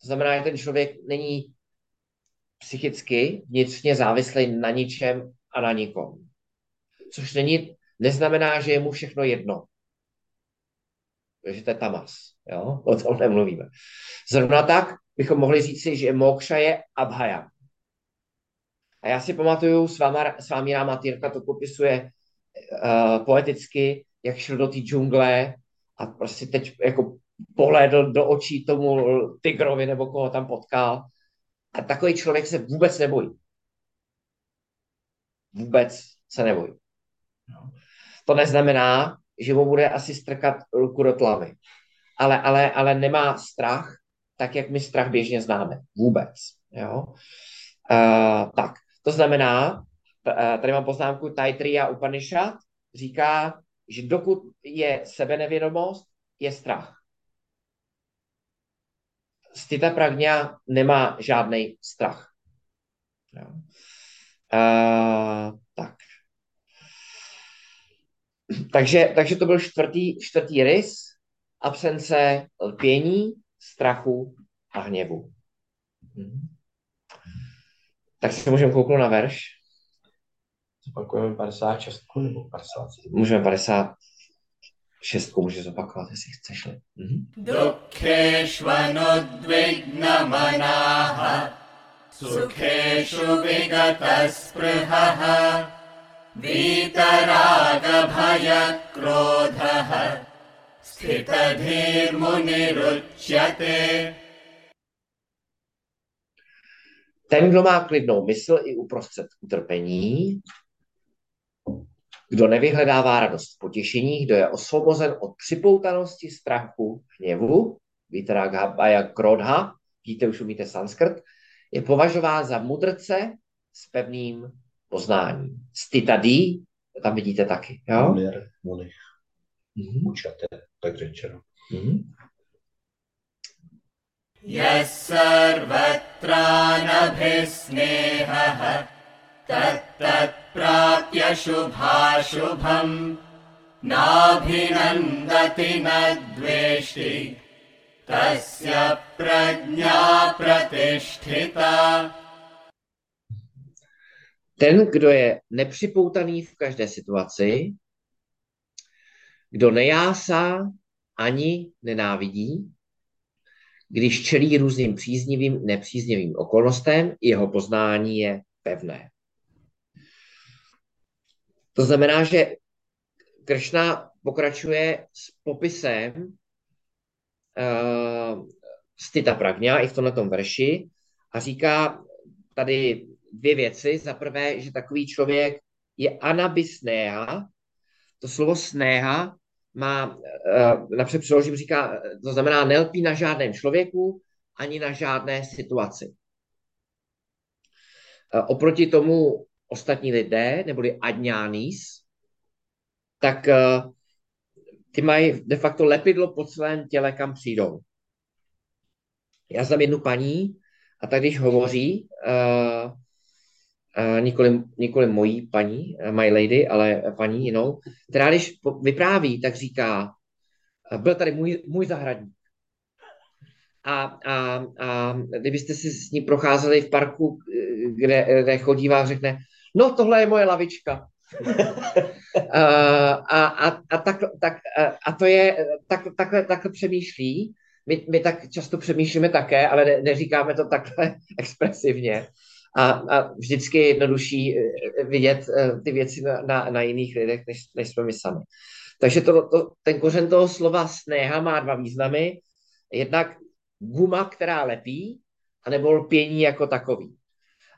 To znamená, že ten člověk není psychicky vnitřně závislý na ničem a na nikom. Což není, neznamená, že je mu všechno jedno. Že to je tamas. Jo? O tom nemluvíme. Zrovna tak bychom mohli říci, že mokša je abhaya. A já si pamatuju, s, váma, s vámi Ráma Týrka to popisuje uh, poeticky, jak šel do té džungle a prostě teď jako pohlédl do očí tomu tigrovi nebo koho tam potkal. A takový člověk se vůbec nebojí. Vůbec se nebojí. To neznamená, že mu bude asi strkat ruku do tlavy. Ale, ale, ale nemá strach, tak jak my strach běžně známe. Vůbec. Jo? Uh, tak, to znamená, tady mám poznámku Taitriya Upanishad, říká, že dokud je sebenevědomost, je strach. Stita pragňa nemá žádný strach. Jo. Uh, tak. Takže, takže to byl čtvrtý, čtvrtý rys, absence lpění, strachu a hněvu. Hmm. Tak si můžeme kouknout na verš. Zopakujeme 56 nebo 57? Můžeme 56, můžeš zopakovat, jestli chceš. Mhm. Dukkeshvanudvignamanaha Sukeshu vigatasprihah Vitaragabhaya krodhah Ten, kdo má klidnou mysl i uprostřed utrpení, kdo nevyhledává radost v potěšení, kdo je osvobozen od připoutanosti, strachu, hněvu, vitragabhaya krodha, víte, už umíte sanskrt, je považován za mudrce s pevným poznáním. Stitadí, tam vidíte taky. Jo? Mhm. Učate, tak řečeno. Mhm. यः सर्वत्रानभिस्नेहः तत्तत्प्राप्य शुभाशुभम् नाभिनन्दति न द्वेष्टि तस्य प्रज्ञा प्रतिष्ठिता Ten, kdo je nepřipoutaný v každé situaci, kdo nejásá ani nenávidí, když čelí různým příznivým, nepříznivým okolnostem, jeho poznání je pevné. To znamená, že Kršna pokračuje s popisem uh, stita pragňa i v tomto verši a říká tady dvě věci. Za prvé, že takový člověk je anabisnéha. To slovo snéha má, uh, napřed přeložím, říká, to znamená nelpí na žádném člověku ani na žádné situaci. Uh, oproti tomu ostatní lidé, neboli adňánís, tak uh, ty mají de facto lepidlo po celém těle, kam přijdou. Já znám jednu paní, a tak když hovoří, nikoli, nikoli mojí paní, uh, my lady, ale paní jinou, která když vypráví, tak říká, uh, byl tady můj, můj zahradník. A, a, a kdybyste si s ní procházeli v parku, kde, kde chodí a řekne, no tohle je moje lavička. a, a, a, tak, tak, a to je, tak, takhle, takhle přemýšlí. My, my tak často přemýšlíme také, ale ne, neříkáme to takhle expresivně. A, a vždycky je jednodušší vidět ty věci na, na, na jiných lidech, než, než jsme my sami. Takže to, to, ten kořen toho slova snéha má dva významy. Jednak guma, která lepí, anebo lpění jako takový.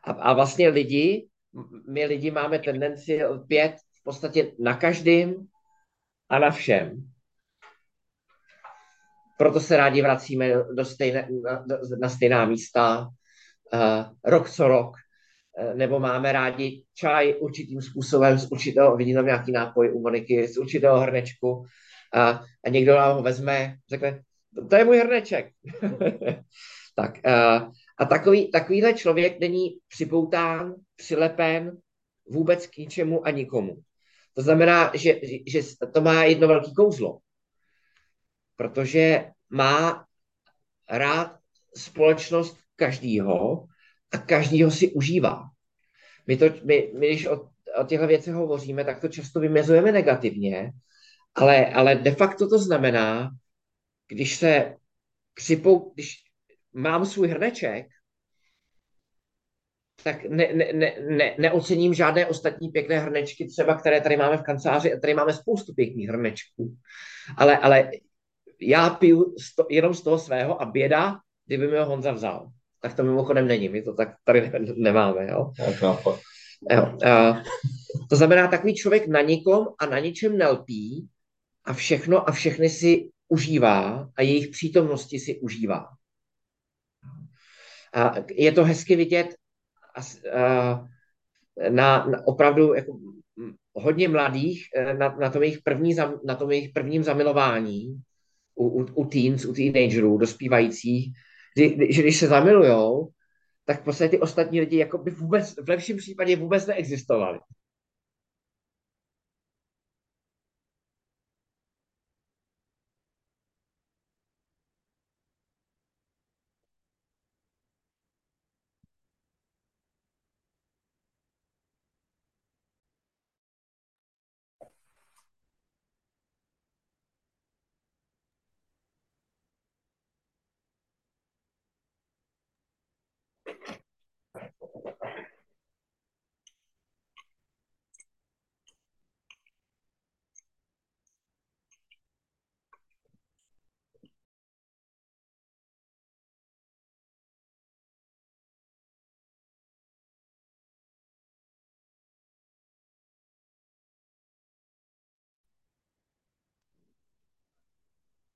A, a vlastně lidi, my lidi máme tendenci lpět v podstatě na každém a na všem. Proto se rádi vracíme do stejné, na, na stejná místa rok co rok, uh, nebo máme rádi čaj určitým způsobem z určitého, vidím tam nějaký nápoj u Moniky, z určitého hrnečku uh, a někdo nám ho vezme, řekne, to je můj hrneček. tak uh, a takový, takovýhle člověk není připoután, přilepen vůbec k ničemu a nikomu. To znamená, že, že to má jedno velké kouzlo. Protože má rád společnost každýho a každýho si užívá. My, to, my, my když od, o těchto věcech hovoříme, tak to často vymezujeme negativně, ale, ale de facto to znamená, když se připou, když mám svůj hrneček, tak ne, ne, ne, ne, neocením žádné ostatní pěkné hrnečky, třeba které tady máme v kanceláři, a tady máme spoustu pěkných hrnečků. Ale, ale já piju sto, jenom z toho svého a běda, kdyby mi ho Honza vzal. Tak to mimochodem není, my to tak tady nemáme. Jo? Jo, a, to znamená, takový člověk na nikom a na ničem nelpí a všechno a všechny si užívá a jejich přítomnosti si užívá. A je to hezky vidět na, na opravdu jako hodně mladých na, na, tom jejich první, na tom jejich prvním zamilování u, u, u teens, u teenagerů, dospívajících, kdy, že když se zamilujou, tak v podstatě ty ostatní lidi jako by vůbec, v lepším případě vůbec neexistovali.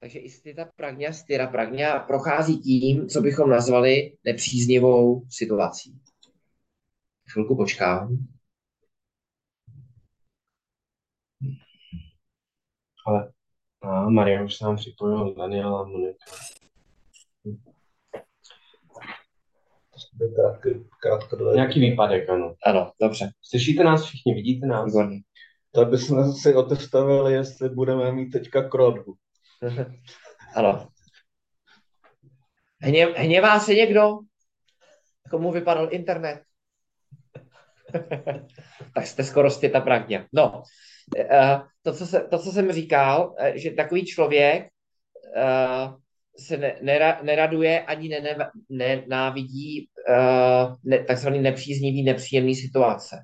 Takže i stita pragňa, styra pragňa prochází tím, co bychom nazvali nepříznivou situací. Chvilku počkám. Ale a Maria už se nám připojila Daniela a Monika. Nějaký výpadek, ano. Ano, dobře. Slyšíte nás všichni, vidíte nás? Výborně. Tak bychom si otestavili, jestli budeme mít teďka krodbu. Ano. Hně, hněvá se někdo? Komu vypadal internet? tak jste skoro ta pragně. No, eh, to co, se, to, co jsem říkal, eh, že takový člověk eh, se ne, nera, neraduje ani nenávidí ne, takzvaný nepříznivý, nepříjemný situace.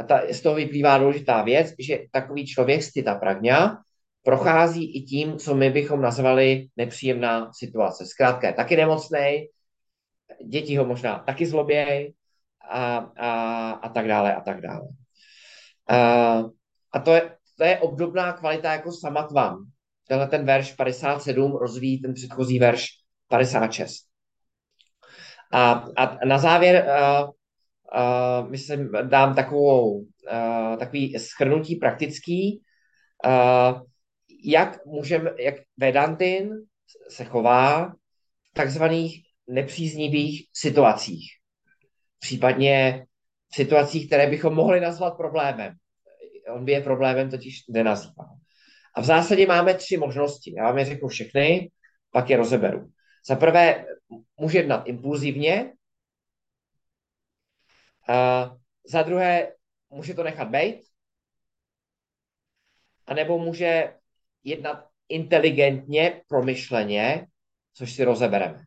A ta, z toho vyplývá důležitá věc, že takový člověk, stita pragňa, prochází i tím, co my bychom nazvali nepříjemná situace. Zkrátka je taky nemocný, děti ho možná taky zlobějí a, a, a tak dále a tak dále. A, a to, je, to je obdobná kvalita jako samatvam. Tenhle ten verš 57 rozvíjí ten předchozí verš 56. A, a na závěr uh, uh, myslím, dám takovou, uh, takový schrnutí praktický. Uh, jak můžeme, jak Vedantin se chová v takzvaných nepříznivých situacích. Případně v situacích, které bychom mohli nazvat problémem. On by je problémem totiž nenazýval. A v zásadě máme tři možnosti. Já vám je řeknu všechny, pak je rozeberu. Za prvé může jednat impulzivně, a za druhé může to nechat být, anebo může jednat inteligentně, promyšleně, což si rozebereme.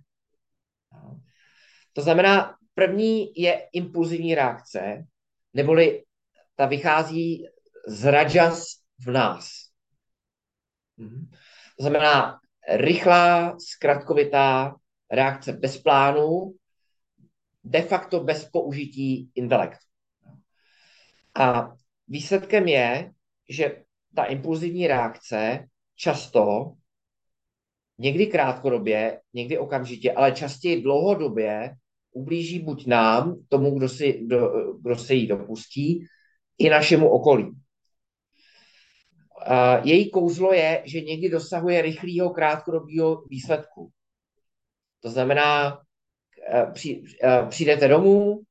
To znamená, první je impulzivní reakce, neboli ta vychází z rajas v nás. To znamená rychlá, zkratkovitá reakce bez plánu, de facto bez použití intelektu. A výsledkem je, že ta impulzivní reakce často, někdy krátkodobě, někdy okamžitě, ale častěji dlouhodobě ublíží buď nám, tomu, kdo, si, do, kdo se jí dopustí, i našemu okolí. Její kouzlo je, že někdy dosahuje rychlého krátkodobého výsledku. To znamená, při, uh, přijdete domů, uh,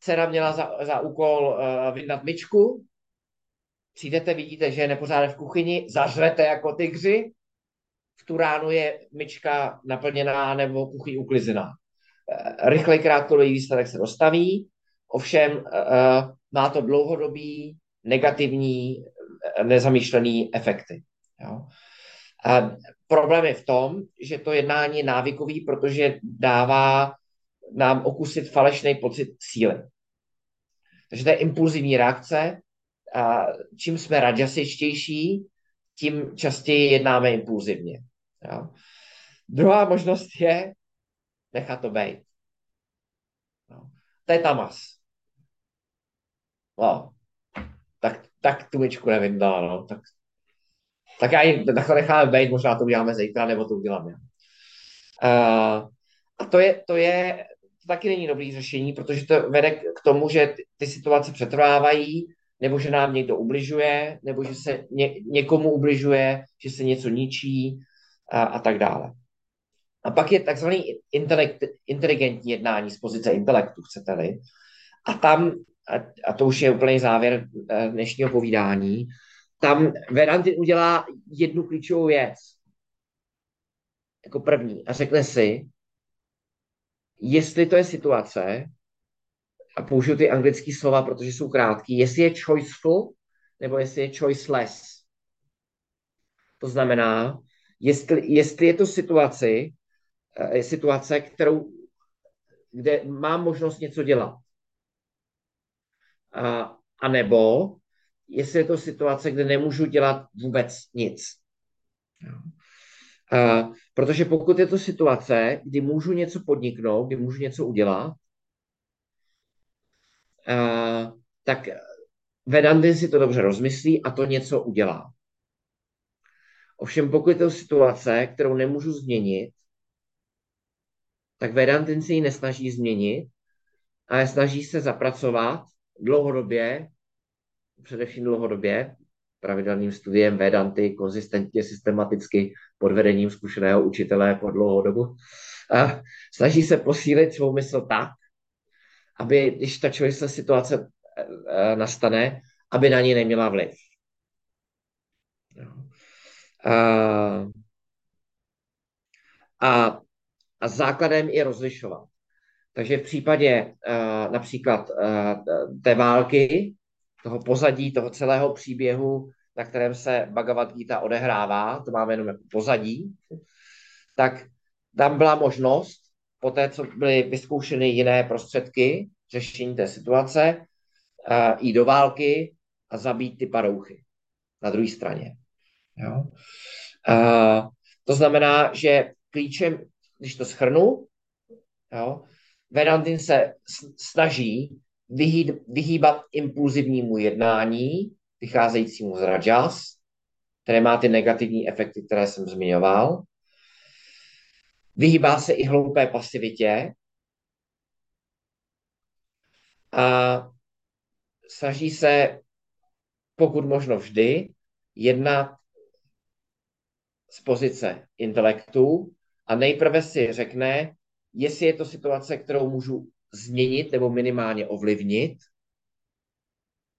dcera měla za, za úkol vydat myčku, přijdete, vidíte, že je nepořádek v kuchyni, zařvete jako tygři, v tu ránu je myčka naplněná nebo kuchyň uklizená. Eh, rychlej krátkodobý výsledek se dostaví, ovšem uh, má to dlouhodobý negativní nezamýšlený efekty. Jo. A problém je v tom, že to jednání je návykový, protože dává nám okusit falešný pocit síly. Takže to je impulzivní reakce. A čím jsme rajasičtější, tím častěji jednáme impulzivně. Jo. Druhá možnost je nechat to být. No. To je tamas. No. Tak, tak tu myčku nevyndala, no. Tak, tak já ji necháme být, možná to uděláme zítra, nebo to udělám já. Uh, a to je, to je, to taky není dobrý řešení, protože to vede k tomu, že ty situace přetrvávají, nebo že nám někdo ubližuje, nebo že se ně, někomu ubližuje, že se něco ničí a, a tak dále. A pak je takzvaný inteligentní jednání z pozice intelektu, chcete-li. A tam, a, a to už je úplný závěr eh, dnešního povídání, tam Vedantin udělá jednu klíčovou věc. Jako první. A řekne si, jestli to je situace, a použiju ty anglické slova, protože jsou krátký, jestli je choiceful, nebo jestli je choiceless. To znamená, jestli, jestli je to situaci, je situace, kterou, kde mám možnost něco dělat. A, a nebo jestli je to situace, kde nemůžu dělat vůbec nic. A, protože pokud je to situace, kdy můžu něco podniknout, kdy můžu něco udělat, tak Vedantin si to dobře rozmyslí a to něco udělá. Ovšem pokud je to situace, kterou nemůžu změnit, tak Vedantin si ji nesnaží změnit, ale snaží se zapracovat dlouhodobě, především dlouhodobě, pravidelným studiem Vedanty, konzistentně, systematicky pod vedením zkušeného učitele po dlouhou dobu. A snaží se posílit svou mysl tak, aby, když ta se situace e, nastane, aby na ní neměla vliv. A, a a základem je rozlišovat. Takže v případě uh, například uh, té války, toho pozadí, toho celého příběhu, na kterém se Bhagavad Gita odehrává, to máme jenom jako pozadí, tak tam byla možnost, po té, co byly vyzkoušeny jiné prostředky řešení té situace, jít do války a zabít ty parouchy na druhé straně. Jo? Uh, to znamená, že klíčem když to schrnu, jo, Vedantin se snaží vyhýb, vyhýbat impulzivnímu jednání, vycházejícímu z rajas, které má ty negativní efekty, které jsem zmiňoval. Vyhýbá se i hloupé pasivitě a snaží se, pokud možno vždy, jednat z pozice intelektu, a nejprve si řekne, jestli je to situace, kterou můžu změnit nebo minimálně ovlivnit,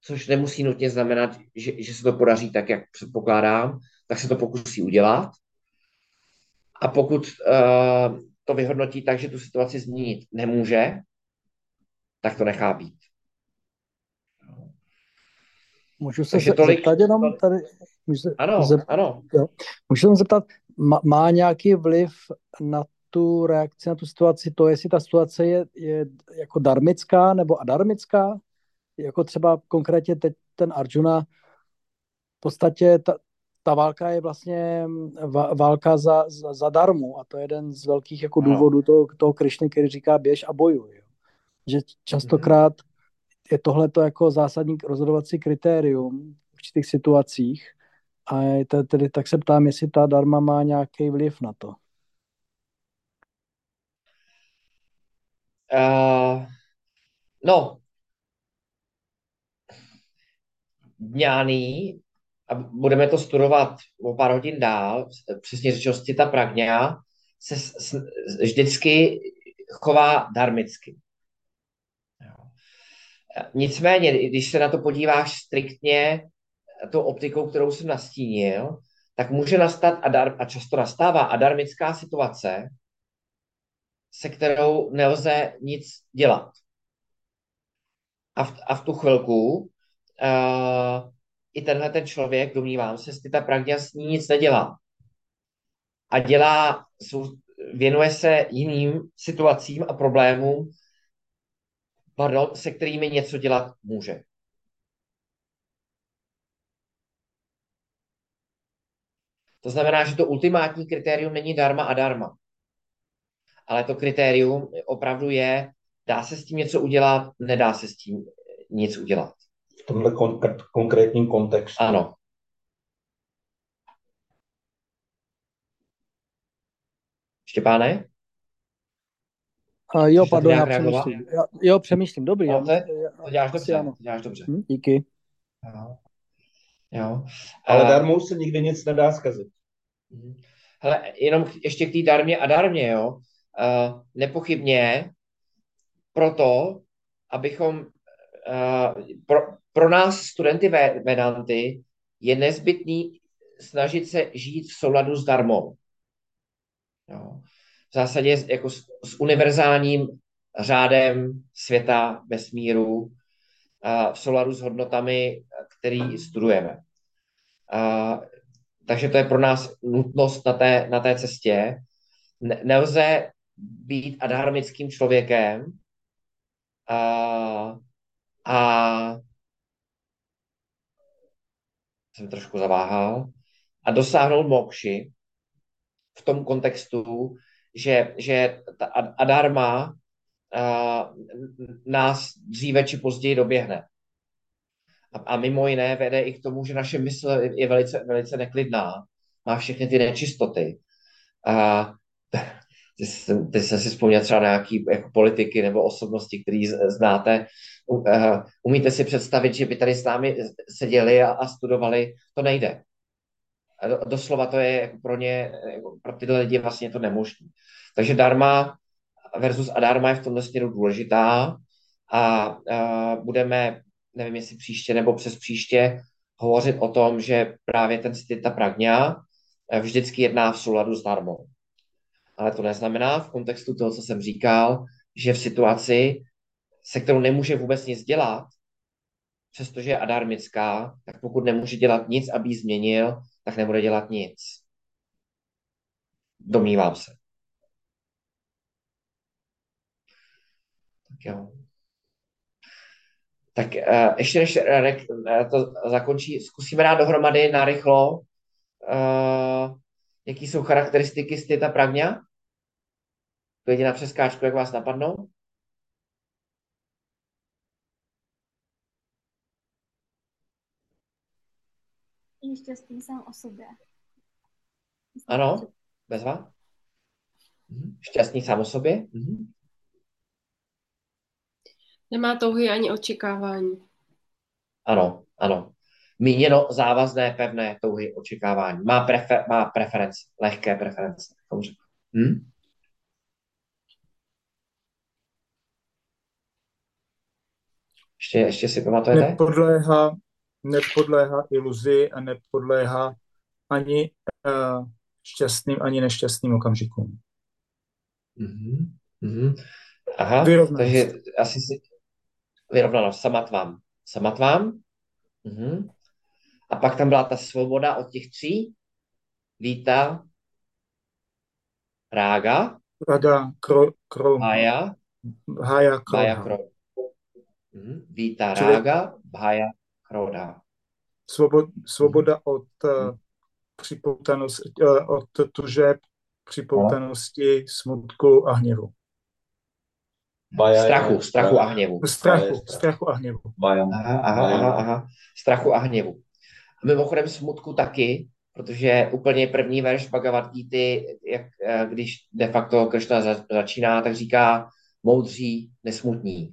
což nemusí nutně znamenat, že, že se to podaří tak, jak předpokládám, tak se to pokusí udělat. A pokud uh, to vyhodnotí tak, že tu situaci změnit nemůže, tak to nechá být. Můžu se Takže tolik, zeptat jenom tady? Můžu se, ano, zeptat, ano. Jo. Můžu se zeptat, má, má nějaký vliv na tu reakci, na tu situaci, to jestli ta situace je, je jako darmická nebo adarmická, jako třeba konkrétně teď ten Arjuna, v podstatě ta, ta válka je vlastně válka za, za, za darmu a to je jeden z velkých jako důvodů toho, toho Krišny, který říká běž a bojuj. Jo. Že častokrát je tohle to jako zásadní rozhodovací kritérium v určitých situacích a tedy, tak se ptám, jestli ta darma má nějaký vliv na to. Uh, no, dňáný, a budeme to studovat o pár hodin dál, přesně řečeno ta pragňa, se vždycky chová darmicky. Nicméně, když se na to podíváš striktně tou optikou, kterou jsem nastínil, tak může nastat adar, a často nastává adarmická situace, se kterou nelze nic dělat. A v, a v tu chvilku uh, i tenhle ten člověk, domnívám se, Stita Pragňa s ní nic nedělá. A dělá, věnuje se jiným situacím a problémům, pardon, se kterými něco dělat může. To znamená, že to ultimátní kritérium není darma a darma. Ale to kritérium opravdu je, dá se s tím něco udělat, nedá se s tím nic udělat. V tomhle kon- konkrétním kontextu. Ano. Štěpáne? A jo, pardon, já přemýšlím. Já, jo, přemýšlím, dobrý. Já, to, je, já, to děláš dobře, ano. děláš dobře. Hm, díky. Jo. jo. Ale A- darmou se nikdy nic nedá zkazit. Mhm. Hele, jenom ještě k té darmě a darmě, jo. Uh, nepochybně proto, abychom uh, pro, pro nás studenty Ve- Vedanty je nezbytný snažit se žít v souladu s darmou. Jo. V zásadě jako s, s univerzálním řádem světa, vesmíru, uh, v souladu s hodnotami, který studujeme. Uh, takže to je pro nás nutnost na té, na té cestě. Ne, nelze být adharmickým člověkem a, a jsem trošku zaváhal, a dosáhnout mokši v tom kontextu, že, že ta a- adharma a, nás dříve či později doběhne. A, a mimo jiné vede i k tomu, že naše mysl je velice, velice neklidná, má všechny ty nečistoty. A ty, ty jsem si vzpomněl třeba na nějaký jako politiky nebo osobnosti, které znáte. Eh, Umíte si představit, že by tady s námi seděli a, a studovali? To nejde. A do- Doslova to je jako pro ně, jako pro tyhle lidi vlastně to nemožné. Takže dharma versus adharma je v tomto směru důležitá a, a budeme, nevím jestli příště nebo přes příště, hovořit o tom, že právě ten stita pragňa eh, vždycky jedná v souladu s dharmou. Ale to neznamená v kontextu toho, co jsem říkal, že v situaci, se kterou nemůže vůbec nic dělat, přestože je adarmická, tak pokud nemůže dělat nic, aby ji změnil, tak nebude dělat nic. Domnívám se. Tak jo. Tak uh, ještě než Radek uh, to zakončí, zkusíme dát dohromady narychlo, uh, jaký jsou charakteristiky stita pragňa? Klidně na přeskáčku, jak vás napadnou. Je šťastný sám o sobě. Ano, bezva. Mhm. Šťastný sám o sobě. Mhm. Nemá touhy ani očekávání. Ano, ano. Míněno závazné, pevné touhy, očekávání. Má, prefer, má preference, lehké preference. Hm? Ještě, ještě si pamatujete? Nepodléhá, nepodléhá iluzi a nepodléhá ani uh, šťastným, ani nešťastným okamžikům. Mhm. Mhm. Aha, Vyrovnanost. takže asi si vyrovnanost, samatvám. Samatvám. Mhm. A pak tam byla ta svoboda od těch tří. Víta, Rága, Raga, kro, kro, Bhaya, hája, Bhaya, kroha. Krodha. Mhm. Víta, Čili- Rága, Bhaya, Krodha. Svobod, svoboda od uh, připoutanosti, uh, od tužeb, připoutanosti, smutku a hněvu. Baja je- Strachu, strachu a hněvu. Strachu, strach. strachu a hněvu. Bajam. Aha, aha, aha, aha. Strachu a hněvu. A mimochodem smutku taky, protože úplně první verš Bhagavad Gita, jak, eh, když de facto Krishna za- začíná, tak říká moudří, nesmutní.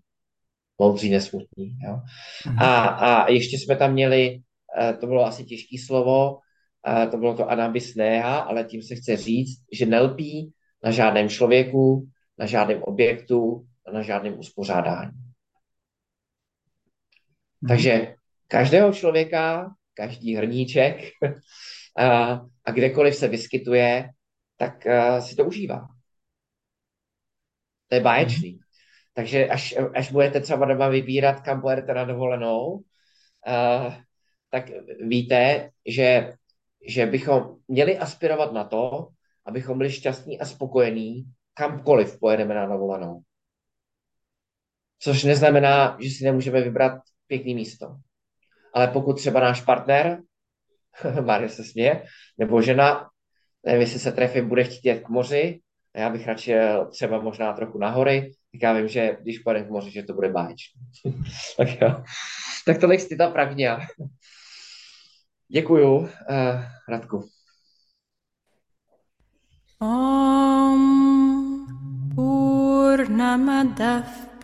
Moudří, nesmutní. Jo? A, a ještě jsme tam měli, eh, to bylo asi těžké slovo, eh, to bylo to anabis neha, ale tím se chce říct, že nelpí na žádném člověku, na žádném objektu, na žádném uspořádání. Takže každého člověka, každý hrníček a, a kdekoliv se vyskytuje, tak a, si to užívá. To je báječný. Takže až, až budete třeba doma vybírat, kam pojedete na dovolenou, uh, tak víte, že, že bychom měli aspirovat na to, abychom byli šťastní a spokojení, kamkoliv pojedeme na dovolenou. Což neznamená, že si nemůžeme vybrat pěkný místo. Ale pokud třeba náš partner, Mario se směje, nebo žena, nevím, jestli se trefí, bude chtít jet k moři, a já bych radši jel třeba možná trochu na hory, tak já vím, že když pojedeme k moři, že to bude báječné. tak jo. Tak tolik z ta Pragnia. Děkuju, uh, Radku. Om Purnamadav